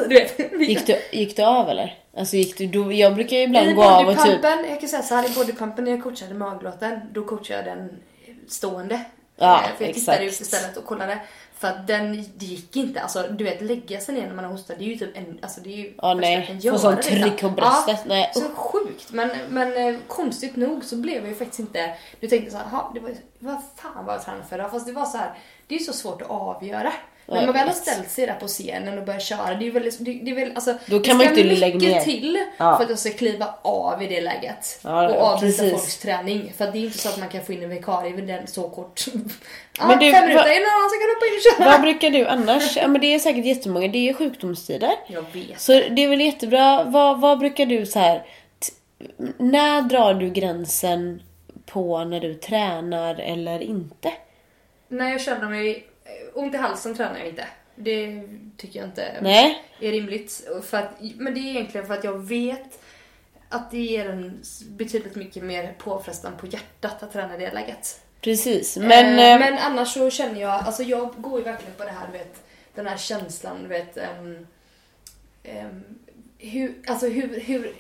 du vet. Gick du, gick du av eller? Alltså gick du, då, jag brukar ju ibland I gå av och typ... jag kan säga så här, i bodypumpen när jag coachade maglåten, då coachade jag den stående. Ja, Eh, För jag tittade exakt. ut istället och kollade. För att den, det gick inte. Alltså du vet lägga sig ner när man har hostat, det är ju typ en, alltså det är ju Ja, nej. Få sån liksom. tryck på bröstet. Ja, Nej, Så sjukt. Men, men eh, konstigt nog så blev jag ju faktiskt inte, du tänkte så här, "Ha, det var, vad fan var jag tränade för idag? Fast det var så här, det är ju så svårt att avgöra. Ja, När man väl har ställt sig där på scenen och börjat köra, det är väldigt, det, det är väl, alltså, Då kan man ska inte lägga ner. till Ja. för att jag ska kliva av i det läget. Ja, och avbryta folks träning. För att det är inte så att man kan få in en vikarie vid den så kort. ja, Men du, fem minuter, annan som kan hoppa in och köra? Vad brukar du annars? Ja men det är säkert jättemånga, det är sjukdomstider. Jag vet. Så det är väl jättebra, vad, vad brukar du så här... När drar du gränsen på när du tränar eller inte? När jag känner mig ont i halsen tränar jag inte. Det tycker jag inte Nej? är rimligt. För att, men det är egentligen för att jag vet att det ger en betydligt mycket mer påfrestan på hjärtat att träna i det läget. Precis, men... Men, eh, men annars så känner jag, alltså jag går ju verkligen på det här, vet, den här känslan, vet, ehm, ehm, hur, alltså hur, hur,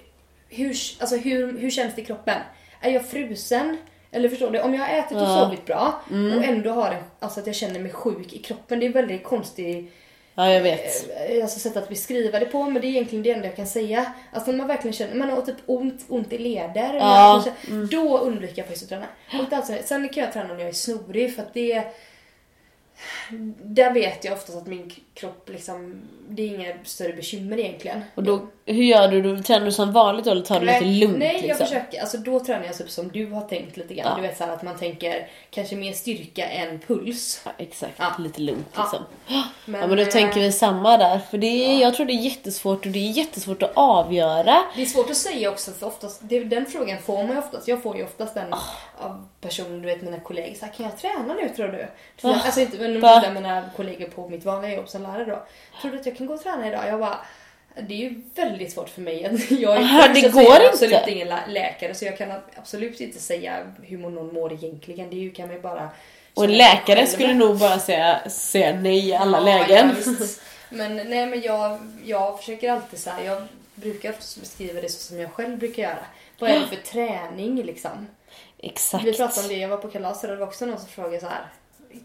hur, alltså hur, hur känns det i kroppen? Är jag frusen? Eller förstår du? Om jag har ätit och Ja. Mm. sovit bra och ändå har en, alltså att jag känner mig sjuk i kroppen, det är väldigt konstigt ja, jag vet. eh, alltså sätt att beskriva det på, men det är egentligen det enda jag kan säga. Alltså när man verkligen känner, man har typ ont, ont i leder, Ja, känner- då undviker jag faktiskt att träna. Och alltså, sen kan jag träna när jag är snorig för att det där vet jag oftast att min kropp liksom, det är inga större bekymmer egentligen. Och då, hur gör du? Tränar du som vanligt eller tar du lite Nej, lugnt? Nej, jag liksom? försöker. Alltså då tränar jag typ som du har tänkt lite grann. Ja. Du vet så här att man tänker kanske mer styrka än puls. Ja, exakt, Ja. lite lugnt Ja. liksom. Ja, Men, men då eh, tänker vi samma där. För det är, jag tror det är jättesvårt och det är jättesvårt att avgöra. Det är svårt att säga också för oftast, det, den frågan får man ju oftast. Jag får ju oftast den Ah. av personer, du vet mina kollegor. Så här, kan jag träna nu tror du? Va? Alltså inte men mina kollegor på mitt vanliga jobb som lärare då. Tror du att jag kan gå och träna idag? Jag bara, det är ju väldigt svårt för mig. Jag är, Aha, det går är jag inte. absolut ingen lä- läkare så jag kan absolut inte säga hur någon mår egentligen. Det kan man ju bara Och en läkare själv. skulle nog bara säga, säga nej i alla Ja, lägen. ja, men nej men jag, jag försöker alltid så här, jag brukar beskriva det så som jag själv brukar göra. Vad är det för träning liksom? Exakt. Vi pratade om det, jag var på kalas och det var också någon som frågade så här.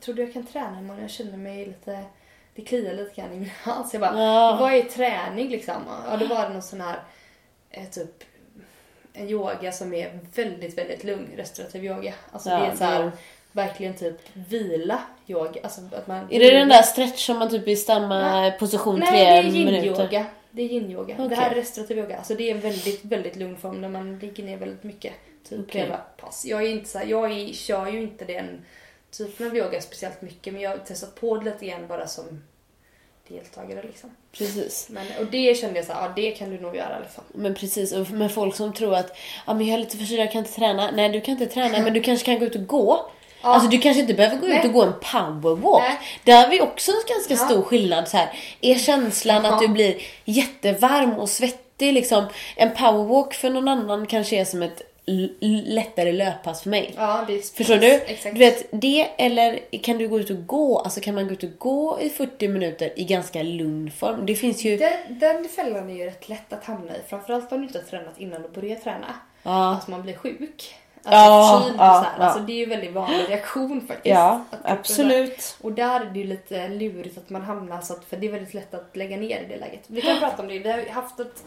Tror du jag kan träna imorgon? Jag känner mig lite, det kliar lite grann i min hals. Jag bara, Ja. vad är träning liksom? Ja, då var det någon sån här, eh, typ en yoga som är väldigt, väldigt lugn, restaurativ yoga. Alltså Ja, det är så här, verkligen typ vila yoga. Alltså att man Är det den där stretch som man typ i samma Nej. position Nej, tre det är minuter? yin-yoga. Det är yin-yoga. Okej. Det här är restaurativ yoga. Alltså det är en väldigt, väldigt lugn form när man ligger ner väldigt mycket. Typ flera pass. Jag är inte så här, jag är, kör ju inte den typen av yoga speciellt mycket men jag har testat på det lite grann bara som deltagare liksom. Precis. Men, och det kände jag så här, ja det kan du nog göra liksom. Men precis, och med folk som tror att ja, men jag är lite förkyld, jag kan inte träna. Nej, du kan inte träna, men du kanske kan gå ut och gå. Ja. Alltså du kanske inte behöver gå ut Nej. och gå en powerwalk. Nej. Där har vi också en ganska Ja. stor skillnad. Så här. Är känslan Ja. att du blir jättevarm och svettig liksom. En powerwalk för någon annan kanske är som ett lättare löppass för mig. Ja, är Förstår du? Exakt. Du vet, det eller kan du gå ut och gå? Alltså kan man gå ut och gå i 40 minuter i ganska lugn form? Det finns ju... Den, den fällan är ju rätt lätt att hamna i. Framförallt om du inte har tränat innan du börjar träna. Ja. Att man blir sjuk. Alltså Ja, förkyld ja, så här. ja. Alltså det är ju en väldigt vanlig reaktion faktiskt. Ja, absolut. Och där är det ju lite lurigt att man hamnar så att, för det är väldigt lätt att lägga ner i det läget. Vi kan prata om det, vi har haft ett,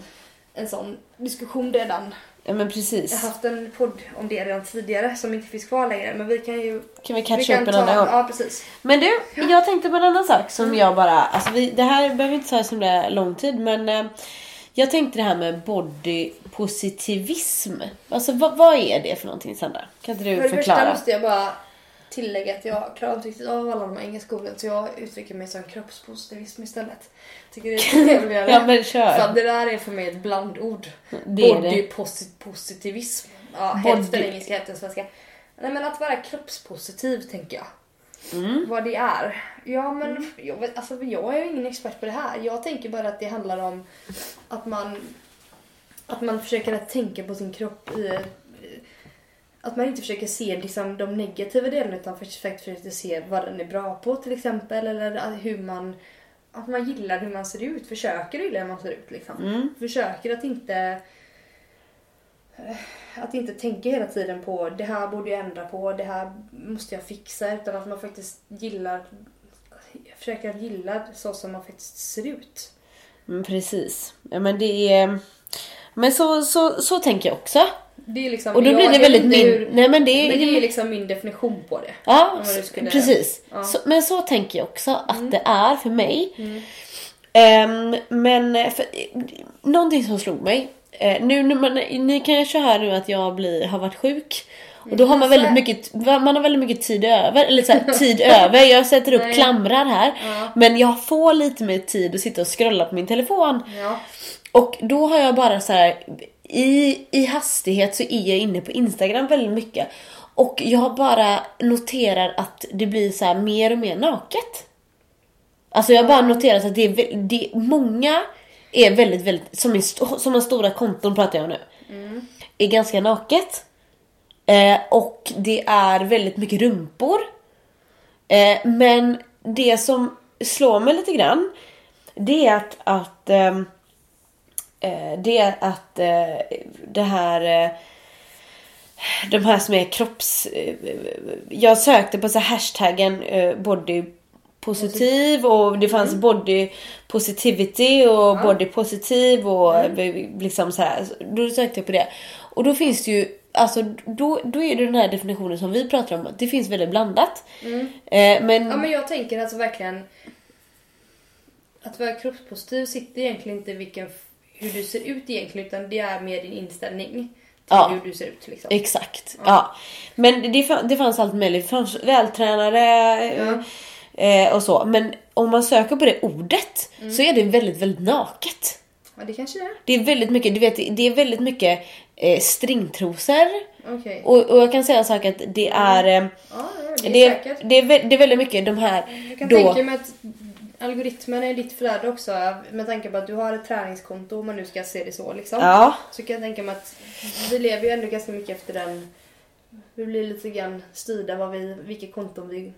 en sån diskussion redan. Ja men Jag precis. har haft en podd om det redan tidigare som inte finns kvar längre men vi kan ju... Kan vi catcha upp en annan gång? Ja precis. Men du, jag tänkte på en annan sak som jag bara, alltså vi, det här behöver inte ta så himla lång tid men eh, jag tänkte det här med body positivism. Alltså vad, vad är det för någonting Sandra? Kan inte du För det första förklara? måste jag bara tillägga att jag klarar inte riktigt av alla de här engelska orden så jag uttrycker mig som kroppspositivism istället. Tycker det är trevligare. Ja, men kör. För att det där är för mig ett blandord. Det är det. Bodypositivism. Ja, hälften engelska, hälften svenska. Nej men att vara kroppspositiv tänker jag. Mm. Vad det är. Ja men jag, vet, alltså, jag är ju ingen expert på det här. Jag tänker bara att det handlar om att man att man försöker att tänka på sin kropp i att man inte försöker se liksom, de negativa delarna utan faktiskt försöker se vad den är bra på till exempel eller hur man att man gillar hur man ser ut, försöker gilla hur man ser ut liksom. Mm. Försöker att inte eh, att inte tänka hela tiden på det här borde jag ändra på, det här måste jag fixa utan att man faktiskt gillar försöker att gilla så som man faktiskt ser ut. Mm, precis. Ja, men det är... Men så, så, så tänker jag också. Det är liksom, Och då blir det väldigt min... hur- Nej men det är... Men det är liksom min definition på det. Ja, nu skulle- precis. Ja. Så, men så tänker jag också att det är för mig. Ehm, men för, någonting som slog mig. Eh, nu när man, ni kan ju höra nu att jag blir, har varit sjuk. Och då har man väldigt mycket, man har väldigt mycket tid över. Eller så här, tid över. Jag sätter upp Nej. klamrar här. Men jag får lite mer tid att sitta och scrolla på min telefon. Ja. Och då har jag bara så här i, i hastighet så är jag inne på Instagram väldigt mycket. Och jag bara noterar att det blir så här mer och mer naket. Alltså jag har bara noterat att det är, det, många är väldigt, väldigt, som, är som har stora konton pratar jag om nu. Är ganska naket. Eh, och det är väldigt mycket rumpor. Eh, men det som slår mig lite grann, det är att, att eh, det är att eh, det här eh, de här som är kropps... eh, Jag sökte på så här hashtaggen eh, body positiv och det fanns body positivity och body positiv och eh, liksom så här. Då sökte jag på det. Och då finns det ju, alltså då, då är det den här definitionen som vi pratar om, det finns väldigt blandat. Eh, men, ja men jag tänker alltså verkligen att vara kroppspositiv sitter egentligen inte i vilken, hur du ser ut egentligen utan det är mer din inställning till Ja. hur du ser ut liksom. Exakt, ja. Men det, det fanns allt möjligt. Det fanns vältränade Ja. eh, och så. Men om man söker på det ordet så är det väldigt, väldigt naket. Ja det kanske det är. Det är väldigt mycket, du vet, det är väldigt mycket eh, stringtrosor. Okej. Och, och jag kan säga en sak att det är... Eh, Ja, ja, det är det, det, är, det är väldigt mycket de här... Jag kan då, tänka mig att algoritmen är ditt flöde också med tanke på att du har ett träningskonto om man nu ska se det så liksom. Ja, Så kan jag tänka mig att vi lever ju ändå ganska mycket efter den vi blir lite grann styrda vad vi, vilket konto vi...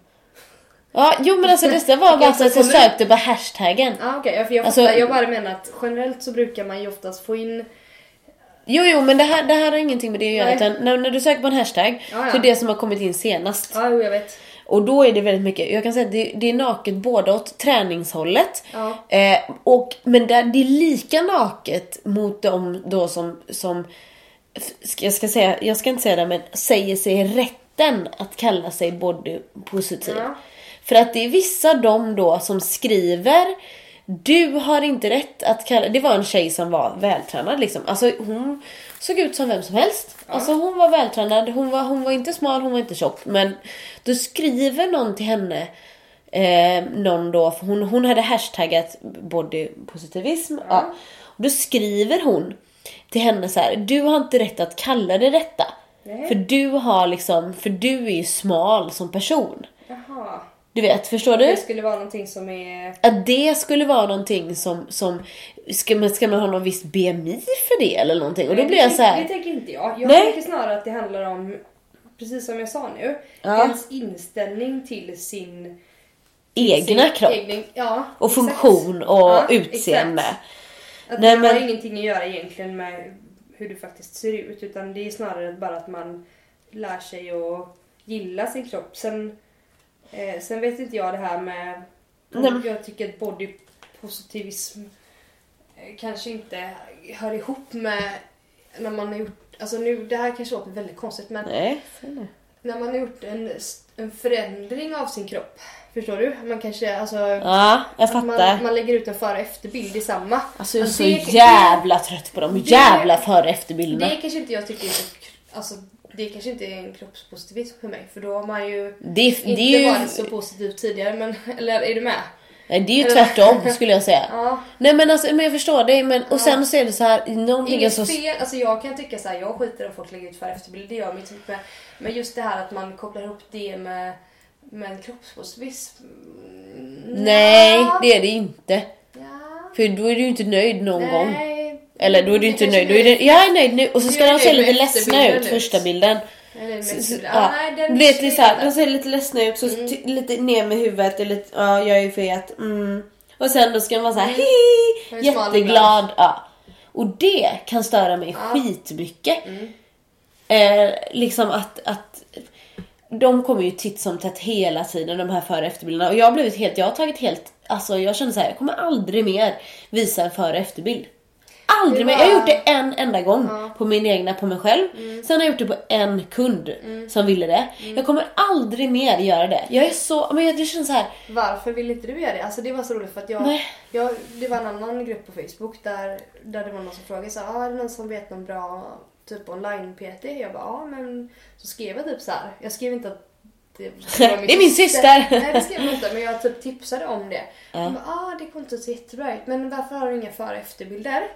ja, jo men alltså detta var bara så att jag sökte på hashtaggen. Ja okej, ja, för jag Alltså-. Jag bara menar att generellt så brukar man ju oftast få in... Jo, jo, men det här, det här har ingenting med det att göra. Utan när, när du söker på en hashtag Ja, ja. så är det som har kommit in senast. Ja, jo, jag vet. Och då är det väldigt mycket, jag kan säga att det, det är naket både åt träningshållet Ja. eh, och, men där, det är lika naket mot de då som, som jag ska säga, jag ska inte säga det men säger sig rätten att kalla sig body positiv. Ja. För att det är vissa de då som skriver du har inte rätt att kalla... Det var en tjej som var vältränad liksom. Alltså hon såg ut som vem som helst. Alltså hon var vältränad, hon var, hon var inte smal, hon var inte tjock. Men då skriver någon till henne, eh, någon då, för hon, hon hade hashtaggat bodypositivism. Ja. Och då skriver hon till henne så här: du har inte rätt att kalla det detta. Nej. För du har liksom, för du är ju smal som person. Jaha. Du vet, förstår du? Det skulle vara någonting som är... Att det skulle vara någonting som, som ska, man, ska man ha någon viss BMI för det eller någonting? Och då blir jag så tänker- Det här. tänker inte jag. Jag Nej. tänker snarare att det handlar om, precis som jag sa nu, Ja. ens inställning till sin... egna sin kropp. egen- ja, Och exakt. funktion och Ja, utseende. exakt. Att Nej, det har men- ingenting att göra egentligen med hur du faktiskt ser ut utan det är snarare bara att man lär sig att gilla sin kropp. Sen, eh, sen vet inte jag det här med... Nej, Jag tycker att bodypositivism kanske inte hör ihop med när man har gjort... Alltså nu, det här kanske låter väldigt konstigt men Nej, när man har gjort en, en förändring av sin kropp. Förstår du? Man kanske, alltså... Ja, jag att fattar. man, man lägger ut en före och efterbild i samma. Alltså jag är så det- jävla trött på de det- jävla före och efterbilderna. Det kanske inte jag tycker är så... Alltså, det kanske inte är en kroppspositivism för mig för då har man ju Det, inte det är ju... varit så positivt tidigare men eller är du med? Nej, det är ju tvärtom skulle jag säga. Ja. Nej men alltså, men jag förstår det. Men, och sen så är det så här, någonting Inget så... fel, alltså jag kan tycka så här, jag skiter om folk lägger ut för efterbilder, det gör så mycket med. Men just det här att man kopplar ihop det med, med kroppspositivism. mm, Nej, nja. det är det inte. Ja. För då är du inte nöjd någon gång. Nej. Eller då är du inte nöjd. Då är det, jag är nöjd nu. Och så ska de se lite ledsna ut, första bilden. Så, så, ja. Den är lite så här, de ser lite ledsna ut, så Mm. lite ner med huvudet, och lite, ja jag är fet, mm. Och sen då ska de vara så här, är smal jätteglad. Ja. Och det kan störa mig skitmycket. Mm. Eh, liksom att, att de kommer ju titt som tätt hela tiden de här före och efterbilderna. Och jag har blivit helt, jag har tagit helt, alltså jag känner så här, jag kommer aldrig mer visa en före och efterbild. Aldrig Det mer. Jag har gjort det en enda gång på min egna, på mig själv. Mm. Sen har jag gjort det på en kund som ville det. Jag kommer aldrig mer göra det. Jag är så, men jag, jag känner så här. Varför vill inte du göra det? Alltså det var så roligt för att jag, Nej. jag det var en annan grupp på Facebook där, där det var någon som frågade så här, ah, är det någon som vet någon bra typ online-PT? Jag bara, ja men så skrev jag typ så här. Jag skrev inte att det, var Det är min syster. Nej det skrev jag inte men jag typ tipsade om det. Ja. Hon bara, ah det kontot ser jättebra ut men varför har du inga före och efterbilder?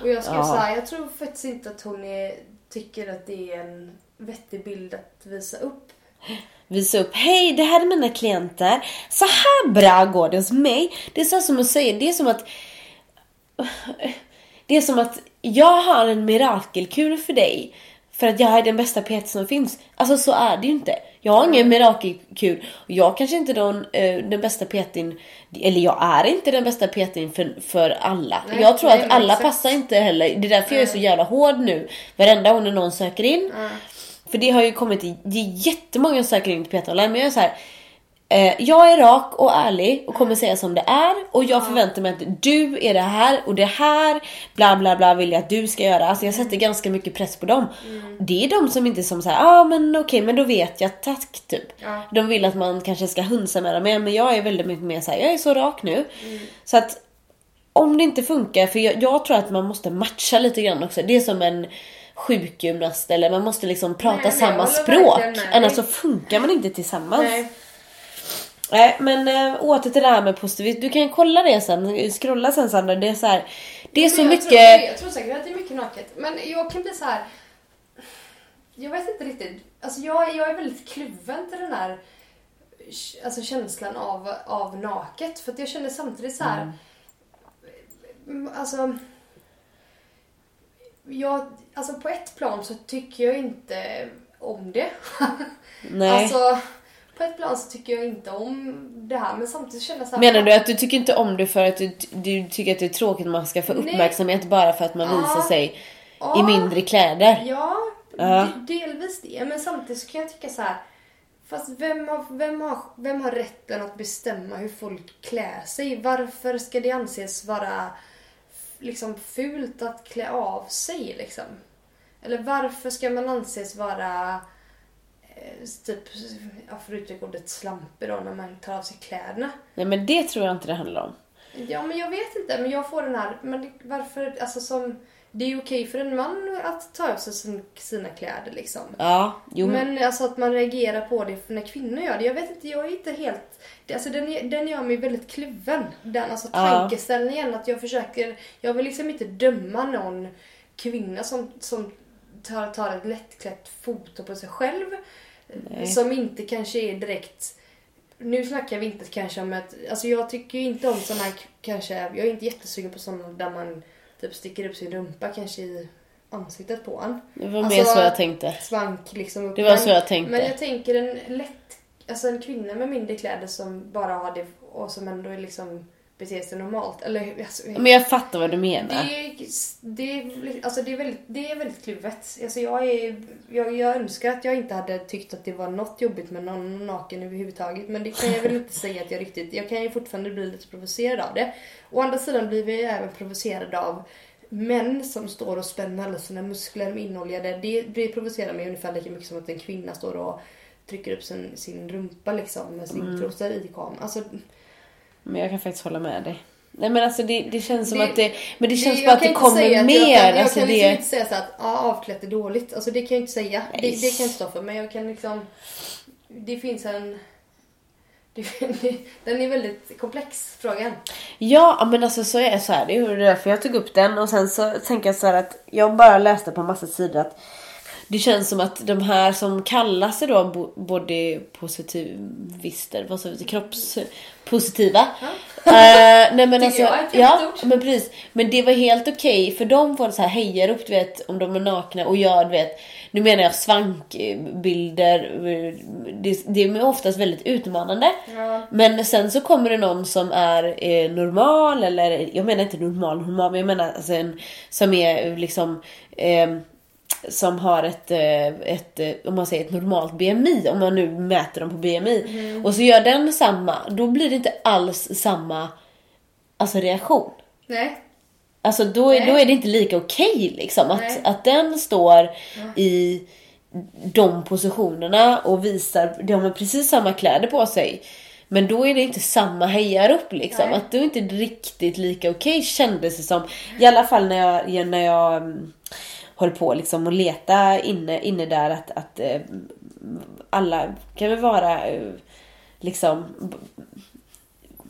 Och jag skrev Ja. här, jag tror faktiskt inte att hon är, tycker att det är en vettig bild att visa upp. visa upp, hej det här är mina klienter, så här bra går det hos mig. Det är så som att säga, det är som att det är som att jag har en mirakelkur för dig för att jag är den bästa PT som finns. Alltså så är det ju inte. Jag har ingen mirakelkur och jag kanske inte är den, eh, den bästa PTn, eller jag är inte den bästa PTn för, för alla. Nej, jag tror nej, att alla passar inte heller. Det är därför jag är så jävla hård nu. Varenda gång när någon söker in för det har ju kommit, det är jättemånga som söker in till PT online, men jag är så här. Eh, jag är rak och ärlig och kommer säga som det är och jag förväntar mig att du är det här och det här bla bla bla vill jag att du ska göra. Alltså jag sätter ganska mycket press på dem. Det är de som inte som säger ja ah, men okej men då vet jag tack typ. Ja. De vill att man kanske ska hunsa med dem men jag är väldigt mycket mer såhär, jag är så rak nu. Så att om det inte funkar, för jag, jag tror att man måste matcha lite grann också. Det är som en sjukgymnast eller man måste liksom prata Nej, samma håller språk. Annars så funkar man inte tillsammans. Nej. Nej men äh, åter till det här med positivitet. Du kan kolla det sen, scrolla sen Sandra. Det är så här, det är så jag mycket... Tror, jag tror säkert att det är mycket naket. Men jag kan bli så här. Jag vet inte riktigt. Alltså jag, jag är väldigt kluven till den här alltså känslan av, av naket. För att jag känner samtidigt så här. Mm, Alltså. Jag, alltså på ett plan så tycker jag inte om det. Nej. Alltså på ett plan så tycker jag inte om det här men samtidigt känner jag så här. Menar du att du tycker inte om det för att du, du tycker att det är tråkigt att man ska få Nej. uppmärksamhet bara för att man Ja. visar sig i Ja. mindre kläder? Ja, de- delvis det. Men samtidigt så kan jag tycka så här. Fast vem har, vem, har, vem har rätten att bestämma hur folk klär sig? Varför ska det anses vara liksom fult att klä av sig liksom? Eller varför ska man anses vara typ, ja, för att uttrycka ordet slampig då, när man tar av sig kläderna? Nej men det tror jag inte det handlar om. Ja, men jag vet inte. Men jag får den här... Men varför... Alltså som... Det är ju okej för en man att ta av sig sin, sina kläder liksom. Ja, jo Men alltså att man reagerar på det när kvinnor gör det. Jag vet inte, jag är inte helt... Alltså den, den gör mig väldigt kluven. Den alltså Ja. tankeställningen att jag försöker... Jag vill liksom inte döma någon kvinna som, som tar, tar ett lättklätt foto på sig själv. Nej. Som inte kanske är direkt... Nu snackar vi inte kanske om ett... Alltså jag tycker ju inte om k- kanske... Jag är inte jättesugen på såna där man typ sticker upp sin rumpa kanske i ansiktet på en. det var mer alltså- så jag tänkte. Svank liksom upp. Det var Men- så jag tänkte. Men jag tänker en lätt... Alltså en kvinna med mindre kläder som bara har det och som ändå är liksom beter sig normalt. Eller alltså, Men jag fattar vad du menar. det, är, det, alltså det, är väldigt, det är väldigt kluvet. Alltså jag, är, jag, jag önskar att jag inte hade tyckt att det var något jobbigt med någon naken överhuvudtaget. Men det kan jag väl inte säga att jag riktigt... Jag kan ju fortfarande bli lite provocerad av det. Å andra sidan blir vi även provocerade av män som står och spänner alla sina muskler med inoljade. Det blir provocerar mig ungefär lika mycket som att en kvinna står och trycker upp sin, sin rumpa liksom med sin Mm. i kameran. Alltså, Men jag kan faktiskt hålla med dig. Nej men alltså det, det känns som Det- att det, men det känns jag bara att det kommer mer. Jag kan, jag alltså kan det, liksom inte säga så att ja, avklätt är dåligt. Alltså det kan jag inte säga. Det, det kan jag inte stå för. Men jag kan liksom... Det finns en... Det, det, den är väldigt komplex, frågan. Ja, men alltså så är så här. Det är ju därför jag tog upp den och sen så tänker jag så här att jag bara läste på massa sidor att det känns som att de här som kallar sig då bo- body positivister, vad säger vi, kroppspositiva. Eh, nej men alltså, ja, men precis. Men det var helt okej för de får så här hejarop du vet om de är nakna och jag du vet, nu menar jag svankbilder. Det, det är oftast väldigt utmanande. Ja. Men sen så kommer det någon som är eh, normal eller jag menar inte normal normal men jag menar alltså en som är liksom eh, som har ett, eh, ett, eh, om man säger ett normalt BMI, om man nu mäter dem på BMI. Mm. Och så gör den samma, då blir det inte alls samma alltså reaktion. Nej. Alltså då, är- Nej. då är det inte lika okej liksom Nej. att, att den står i de positionerna och visar, de har precis samma kläder på sig. Men då är det inte samma hejarop liksom. Nej. Att det är inte riktigt lika okej kändes det som. I alla fall när jag, när jag höll på liksom att leta inne, inne där att, att eh, alla kan väl vara eh, liksom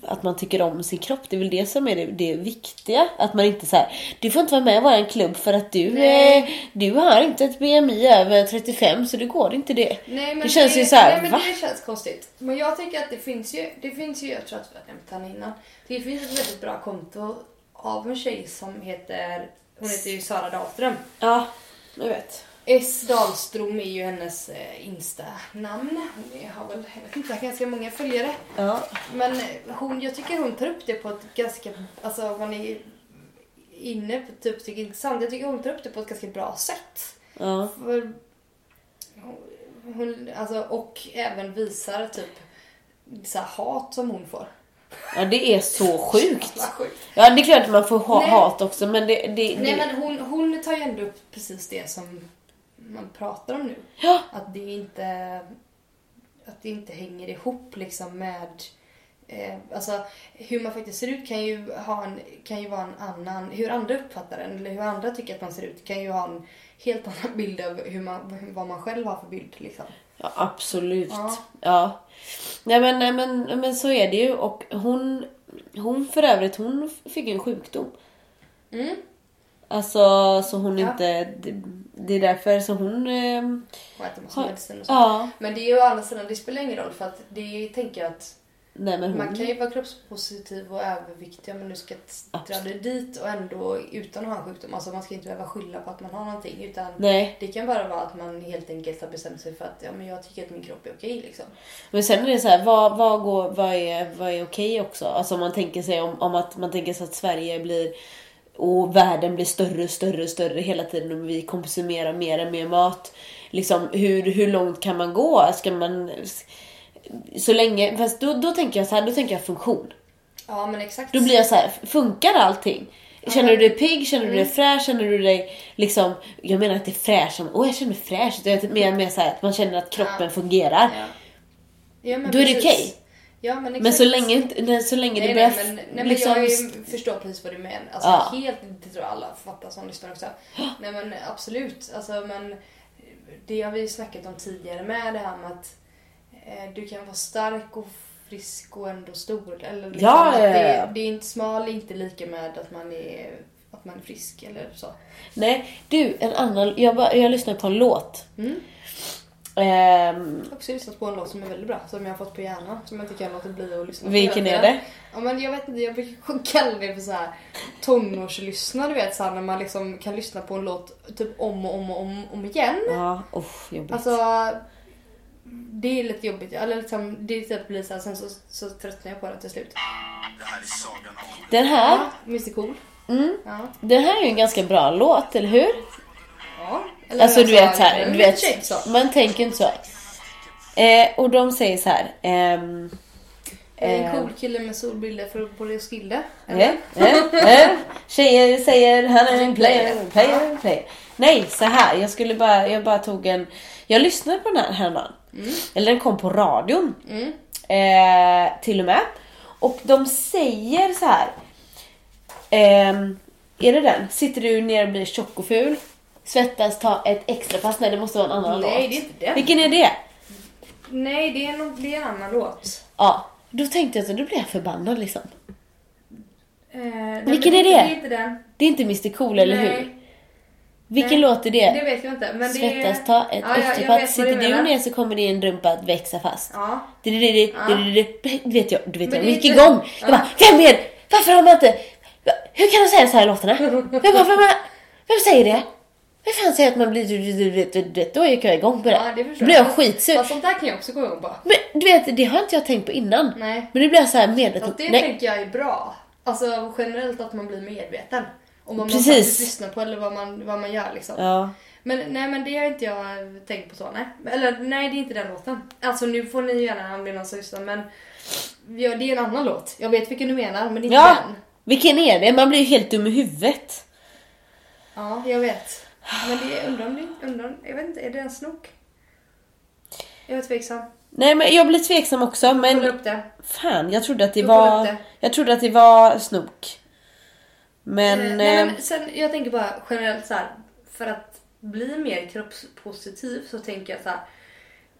att man tycker om sin kropp. Det är väl det som är det, det viktiga. Att man inte så här, du får inte vara med i vår klubb för att du, eh, du har inte ett BMI över 35 så det går inte det. Nej, men det känns ju så här, nej, men va? det känns konstigt. Men jag tycker att det finns ju, det finns ju, jag tror att vi har nämnt henne innan. Det finns ett väldigt bra konto av en tjej som heter, hon heter ju Sara Dahlström. Ja, jag vet. S Dahlström är ju hennes eh, Insta-namn. Hon har väl, inte, ganska många följare. Ja. Men hon, jag tycker hon tar upp det på ett ganska, alltså man är inne på typ tycker intressant. Jag tycker hon tar upp det på ett ganska bra sätt. Ja. För hon, alltså, och även visar typ så här hat som hon får. Ja, det är så sjukt. Ja, det är klart att man får ha Nej. hat också men det... det, Nej det men hon, hon tar ju ändå upp precis det som man pratar om nu. Ja. Att det inte, att det inte hänger ihop liksom med Eh, alltså hur man faktiskt ser ut kan ju, ha en, kan ju vara en annan, hur andra uppfattar en eller hur andra tycker att man ser ut kan ju ha en helt annan bild av hur man, vad man själv har för bild liksom. Ja, absolut. Ja. Ja. Nej men, nej, men, men så är det ju. Och hon, hon för övrigt, hon fick ju en sjukdom. Mm. Alltså så hon Ja. inte... Det, det är därför så hon... ehm, Och äter massa medicin och så. ja. Men det är ju å andra sidan, det spelar ingen roll för att det tänker jag att Nej men hon... man kan ju vara kroppspositiv och överviktig om man nu ska t- dra Absolut. det dit och ändå utan att ha en sjukdom. Alltså man ska inte behöva skylla på att man har någonting utan Nej. det kan bara vara att man helt enkelt har bestämt sig för att ja, men jag tycker att min kropp är okej liksom. Men sen är det så här, vad, vad, går, vad är, vad är okej också? Alltså man tänker sig om, om att man tänker sig att Sverige blir och världen blir större, större, större hela tiden och vi konsumerar mer och mer mat. Liksom hur, hur långt kan man gå? Ska man... Så länge, fast då, då tänker jag så här, då tänker jag funktion. Ja men exakt. Då blir jag så här, funkar allting? Känner du dig pigg? Känner du dig fräsch? Känner du dig liksom... Jag menar inte fräsch som, åh jag känner mig fräsch. utan Jag mer, mer så här, att man känner att kroppen Ja. fungerar. Ja. Ja, men Då är det okej. Ja men. Men så länge, så länge det Nej, börjar nej, men, nej, men liksom... jag är, förstår precis vad du menar. Alltså, Ja. Helt, det tror jag alla fattar som lyssnar också. Nej men absolut. Alltså, men, det har vi ju snackat om tidigare med det här med att du kan vara stark och frisk och ändå stor. Eller liksom Ja, ja, ja. det, det är inte smal inte lika med att man är, att man är frisk eller så. Nej, du, en annan... Jag, bara, jag lyssnade på en låt. Mm. Ehm, Jag har också lyssnat på en låt som är väldigt bra, som jag har fått på hjärnan. Som jag inte kan låta bli att lyssna på. vilken är det? Ja men jag vet inte, jag brukar kalla det för så här tonårslyssna du vet såhär när man liksom kan lyssna på en låt typ om och om och om, om igen. Ja, oh, jobbigt. Alltså det är lite jobbigt, eller liksom, det typ blir så här, sen så, så tröttnar jag på det till slut. Det här är sagan om den här, Ja, Mr Cool. mm, Ja. den här är ju en ganska bra låt, eller hur? ja. Eller Alltså du vet så här, eller du vet, man tänker inte så. Eh, och de säger så här. ehm, En eh, cool kille med solbilder för på Roskilde. Eh, eh, eh. Tjejer säger han är en player, player, player. Nej, så här. Jag skulle bara, jag bara tog en... Jag lyssnade på den här häromdagen. Eller den kom på radion. Mm. Eh, till och med. Och de säger så här. Ehm, är det den? Sitter du ner och blir tjock och ful? Svettas, ta ett extra pass? Nej, det måste vara en annan Nej, låt. det är inte den. Vilken är det? Nej, det är, det är en annan låt. Ja, då tänkte jag så då blir jag förbannad liksom. Eh, nej, Vilken är det? Det är inte den. Det är inte Mr Cool, eller Nej. hur? Vilken Nej, låt är det? Det vet jag inte. Men det Svettas, ta ett Ja, vad Sitter du du ner så kommer din rumpa att växa fast. Ja. Det, det, det, det, Ja. det, det, det vet jag, du vet jag det gick inte- igång. Jag Ja. bara, vem är Varför har man inte... Hur kan de säga så här i låtarna? Jag bara, vem, vem säger det? Vem fan säger att man blir... du- du- du- du- du- Då gick jag igång på det. Ja, det förstår blir jag skitsur. Fast sånt där kan jag också gå igång på. Men du vet, det har inte jag tänkt på innan. Nej. Men nu blir jag så här medveten. Fast det Nej. tänker jag är bra. Alltså generellt att man blir medveten. Om man Precis. faktiskt lyssnar på eller vad man, vad man gör liksom. Ja. Men nej men det har inte jag tänkt på så nej. Eller nej det är inte den låten. Alltså nu får ni gärna bli någon som lyssnar men ja, det är en annan låt. Jag vet vilken du menar men det är inte ja. den. Vilken är det? Man blir ju helt dum i huvudet. Ja jag vet. Men det är, undrar om det, undrar, om- jag vet inte, är det en snok? Jag är tveksam. Nej men jag blir tveksam också Kolla men upp det. fan jag trodde att det Jag var... det. Jag trodde att det var snok. Men... Eh, nej, eh, men sen, jag tänker bara generellt så här, för att bli mer kroppspositiv så tänker jag så här.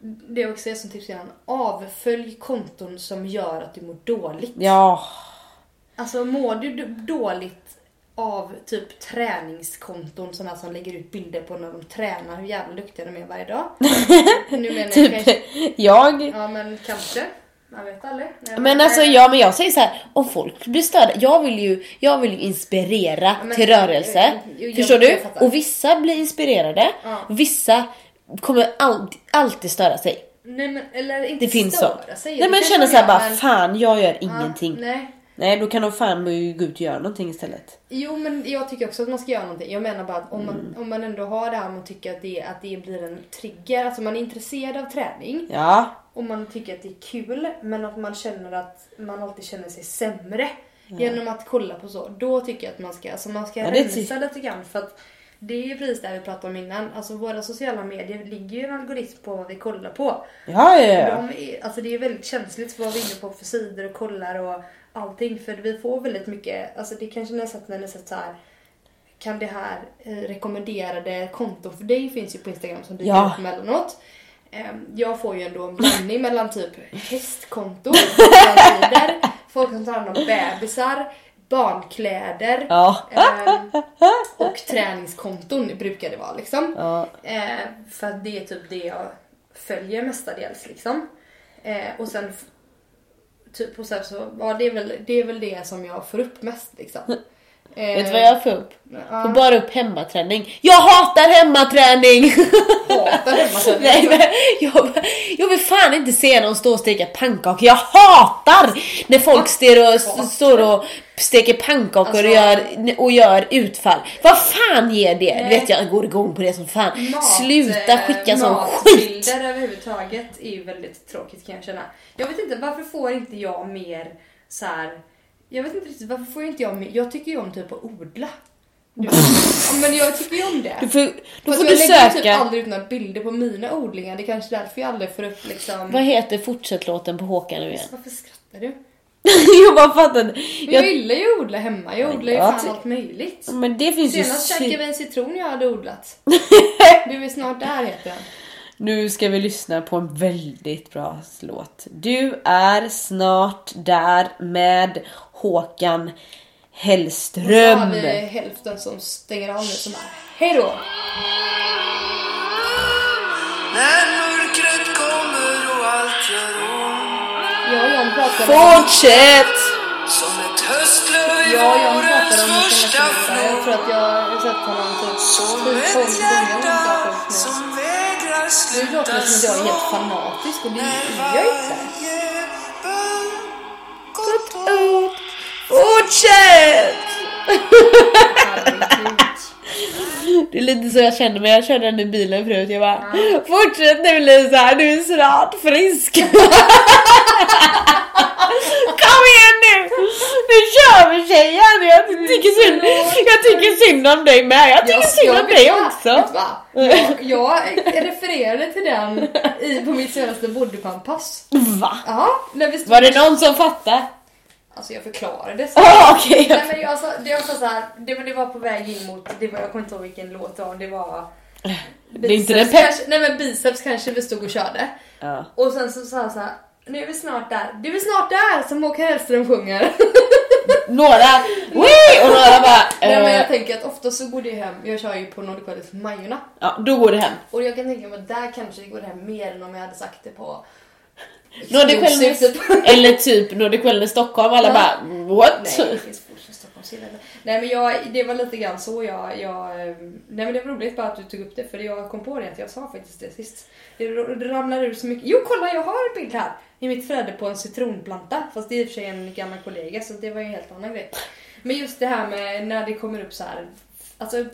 Det är också det som tips innan. Avfölj konton som gör att du mår dåligt. Ja. Alltså mår du dåligt av typ träningskonton sådana som lägger ut bilder på när de tränar, hur jävla duktiga de är varje dag. nu menar jag Typ kanske, jag. ja men kanske. Man vet aldrig. Nej, Men alltså ja, men jag säger så här, om folk blir störda, jag vill ju, jag vill ju inspirera men- till rörelse. Jag- Förstår jag du? fattar. Och vissa blir inspirerade, Ja. vissa kommer alltid, alltid störa sig. Nej men eller inte Det finns så. Nej men känner såhär bara, men- fan jag gör Ja, ingenting. nej. Nej då kan de fan gå ut och göra någonting istället. Jo men jag tycker också att man ska göra någonting. Jag menar bara att om man, Mm. om man ändå har det här man tycker att det, att det blir en trigger, alltså man är intresserad av träning Ja. och man tycker att det är kul men att man känner att man alltid känner sig sämre genom att kolla på så. Då tycker jag att man ska, alltså man ska Ja, rensa lite grann för att det är ju precis det vi pratade om innan. Alltså våra sociala medier ligger ju en algoritm på vad vi kollar på. Ja, ja, ja. De är, alltså det är väldigt känsligt för vad vi är inne på för sidor och kollar och allting. För vi får väldigt mycket, alltså det kanske ni har sett när ni sett så här. Kan det här eh, rekommenderade konton för dig finns ju på Instagram som dyker Ja. upp emellanåt. Ehm, jag får ju ändå en blandning mellan typ hästkonton, sidor, folk som tar hand om bebisar, barnkläder Ja. ehm, och träningskonton brukar det vara liksom. Ja. Eh, för att det är typ det jag följer mestadels liksom. Och sen typ och sen så, ja det är, väl, det är väl det som jag får upp mest liksom. Eh, Vet du vad jag får upp? Ja. Får bara upp hemmaträning. Jag hatar hemmaträning! hatar hemmaträning. Nej men jag, jag vill fan inte se någon stå och steka pannkakor. Jag hatar när folk står och, står och steker pannkakor och, Alltså- gör, och gör utfall. Vad fan ger det? Du Nej. vet jag går igång på det som fan. Mat, Sluta eh, skicka sån skit! Matbilder överhuvudtaget är ju väldigt tråkigt kan jag känna. Jag vet inte, varför får inte jag mer så här. Jag vet inte riktigt, varför får inte jag mer? Jag tycker ju om typ att odla. Du, ja, men jag tycker ju om det. Du får, då Fast får jag du lägger typ söka. aldrig ut några bilder på mina odlingar. Det är kanske därför jag aldrig får upp liksom... Vad heter fortsätt-låten på Håkan nu igen? Varför skrattar du? jag bara fattar inte. Men jag Jag, gillar ju att odla hemma. Jag odlar ju jag fan allt möjligt. men det finns. Senast käkade vi en citron jag hade odlat. Du är snart där heter den. Nu ska vi lyssna på en väldigt bra låt. Du är snart där med Håkan Och så Hellström. har vi hälften som stänger av nu som är hejdå. När mörkret kommer och allt gör ont Jag och John pratade om... Fortsätt! Som ett höstlöv i Jag och John vårens pratade om det första. Jag tror att jag har sett honom typ Som typ ett 12 gånger. nu. låter det som att jag är helt fanatisk och det är jag inte. gått Ut. Fortsätt! Det är lite så jag känner mig. Jag körde den i bilen förut. Jag bara Fortsätt nu Lisa, du är snart frisk. Kom igen nu! Nu kör vi tjejen! Jag tycker synd, jag tycker synd om dig med. Jag tycker synd om dig också. Jag, jag refererade till den i, på mitt senaste bodypump-pass. Va? Ja, när vi stod Var det någon som fattade? Alltså jag förklarade så. Ah, okej. Nej men jag sa, det var så här, det, det var på väg in mot, det var, jag kommer inte ihåg vilken låt det var, det var... Det är inte den Biceps kanske, Nej men biceps kanske vi stod och körde. Ja. Och sen så sa han så här, nu är vi snart där. Du är snart där som Håkan Hellström sjunger. Några, Wii! och några bara... Nej men jag eh, tänker att ofta så går det hem, jag kör ju på Nordic College Majorna. ja, då går det hem. Och jag kan tänka mig att där kanske det går hem mer än om jag hade sagt det på Nordic Wellness, eller typ Nordic Wellness Stockholm, alla Ja. bara what? Nej, det finns fortfarande Stockholmssillar. Nej men jag, det var lite grann så jag, jag... eh, Nej men det var roligt bara att du tog upp det för jag kom på det att jag sa faktiskt det sist. Det, det ramlar ur så mycket. Jo kolla jag har en bild här i mitt flöde på en citronplanta. Fast det är i och för sig en gammal kollega så det var ju en helt annan grej. Men just det här med när det kommer upp så här. Alltså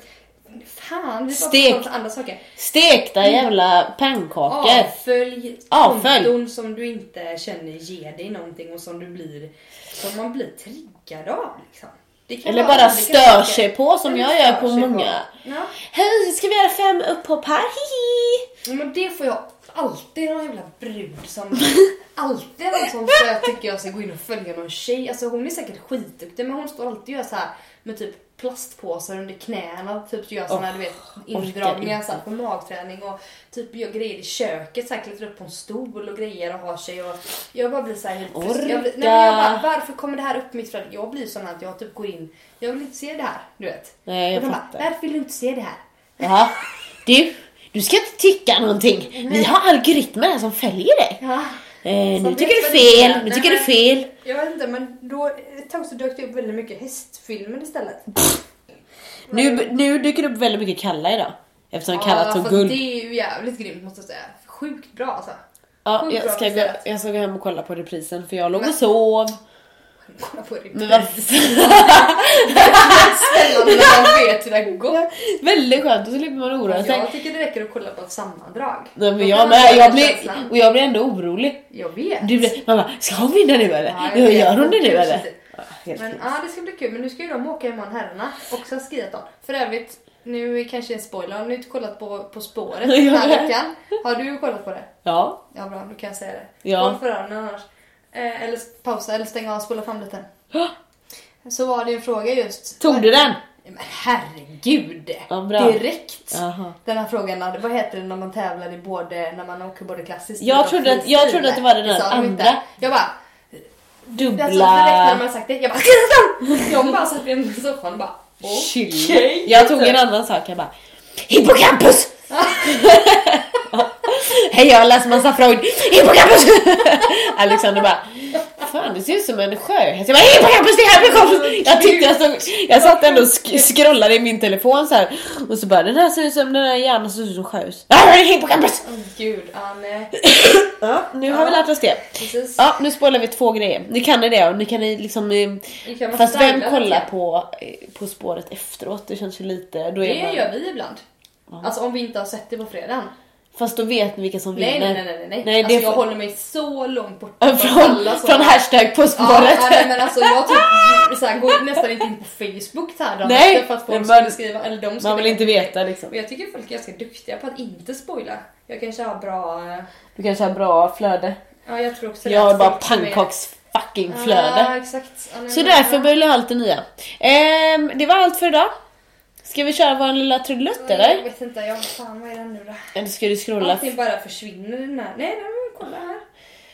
fan vi Stek. pratar om andra saker. Stekta jävla pannkakor. Avfölj Avfölj. konton som du inte känner ger dig någonting och som du blir som man blir triggad av liksom. Eller vara bara stör sig på som jag gör på många. Ja. Hej, ska vi göra fem upphopp här? Hihi! Men det får jag alltid någon jävla brud som alltid någon som så jag tycker jag ska gå in och följa någon tjej. Alltså hon är säkert skitduktig men hon står alltid och gör så här med typ plastpåsar under knäna typ gör såna du vet indragningar så på magträning och typ gör grejer i köket så här klättrar upp på en stol och grejer och har sig och jag bara blir så här helt frustrerad. jag blir, nej, jag bara, Varför kommer det här upp i mitt flöde? Jag blir sån att jag typ går in, jag vill inte se det här du vet. Nej, jag och de bara, fattar. varför vill du inte se det här? Jaha. Du, du ska inte tycka någonting. Vi har algoritmer här som följer dig. Ja. Eh, nu tycker du fel, nu Nej, tycker du fel. Jag vet inte men då ett tag så dök det upp väldigt mycket hästfilmer istället. Nu, nu dyker det upp väldigt mycket kalla idag. Eftersom kallat som fast guld. Det är ju jävligt grymt måste jag säga. Sjukt bra alltså. Ja, sjukt jag bra ska, gå, presterat. jag ska gå hem och kolla på reprisen för jag låg och sov. Kolla på det. Men vad Spännande när man vet hur det gått. Väldigt skönt och så slipper man oroa sig. Jag tycker det räcker att kolla på ett sammandrag. Nej, men jag med, jag blir, och jag blir ändå orolig. Jag vet. Du blir, man bara, ska hon vinna nu eller? Ja, Ja, jag vet. gör hon det nu eller? Ja, helt Men ja, det ska bli kul. Men nu ska ju de åka imorgon herrarna. Också skiathon. För övrigt, nu kanske en spoiler. Har ni inte kollat på På spåret den här veckan? Har du kollat på det? Ja. Ja bra, då kan jag säga det. Ja. Håll för öronen annars. Eh, eller pausa eller stänga av och spola fram lite. Så var det en fråga just. Tog du den? Men herregud! Ja. Direkt! Jaha. Den här frågan, vad heter det när man tävlar i både, när man åker både klassiskt Jag och trodde att- jag trodde att det var den Det där sa de andra. inte. Jag bara, Dubbla... alltså direkt när man sagt det, jag bara De bara satt vid soffan och bara Chill. Jag tog en annan sak, jag bara Hippocampus! Hej jag läst massa Freud, hippocampus! Alexander bara Fan det ser ut som en sjöhäst. Jag bara hippocampus det är hippocampus! Jag tyckte jag såg, jag satt ändå och sk- scrollade i min telefon så här och så bara den här ser ut som den här hjärnan ser ut som sjöhus. Ja är hippocampus! Åh gud, ja nej. Ja, nu har vi lärt oss det. Precis. Ja, nu spoilar vi två grejer. Ni kan ni det och ni kan ni liksom... eh, Det kan Fast vem kollar på, eh, på spåret efteråt? Det känns ju lite... Då är Det man, gör vi ibland. Alltså om vi inte har sett det på fredagen. Fast då vet ni vilka som Nej vinner. nej nej nej. nej. Nej, alltså jag får- håller mig så långt bort Från, alla såna- från hashtag På Ja, spåret. ja, nej, men alltså jag typ så här, går nästan inte in på Facebook här Nej, för att folk man- skriva, eller de skulle Man vill inte veta liksom. Men jag tycker folk är ganska duktiga på att inte spoila. Jag kanske har bra... eh, Du kanske har bra flöde. Ja, jag tror också. Jag har bara pannkaks fucking flöde. Ja, exakt. Ja, nej, Så därför börjar allt det nya. Ehm, det var allt för idag. Ska vi köra vår lilla trudelutt Jag eller? vet inte, jag fan vad är den nu då? Eller ska du scrolla Allting bara försvinner den här. Nej, nej men kolla här.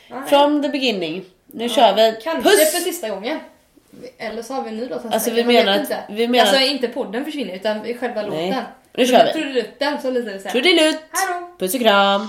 Nej. from the beginning? Nu Ja, kör vi. Kanske Puss! för sista gången. Eller så har vi en ny låt Alltså, vi jag menar att- vi menar Alltså inte podden försvinner utan själva Nej. låten. Nu kör vi. Trudelutten så lite så här. Trudelutt! Puss och kram!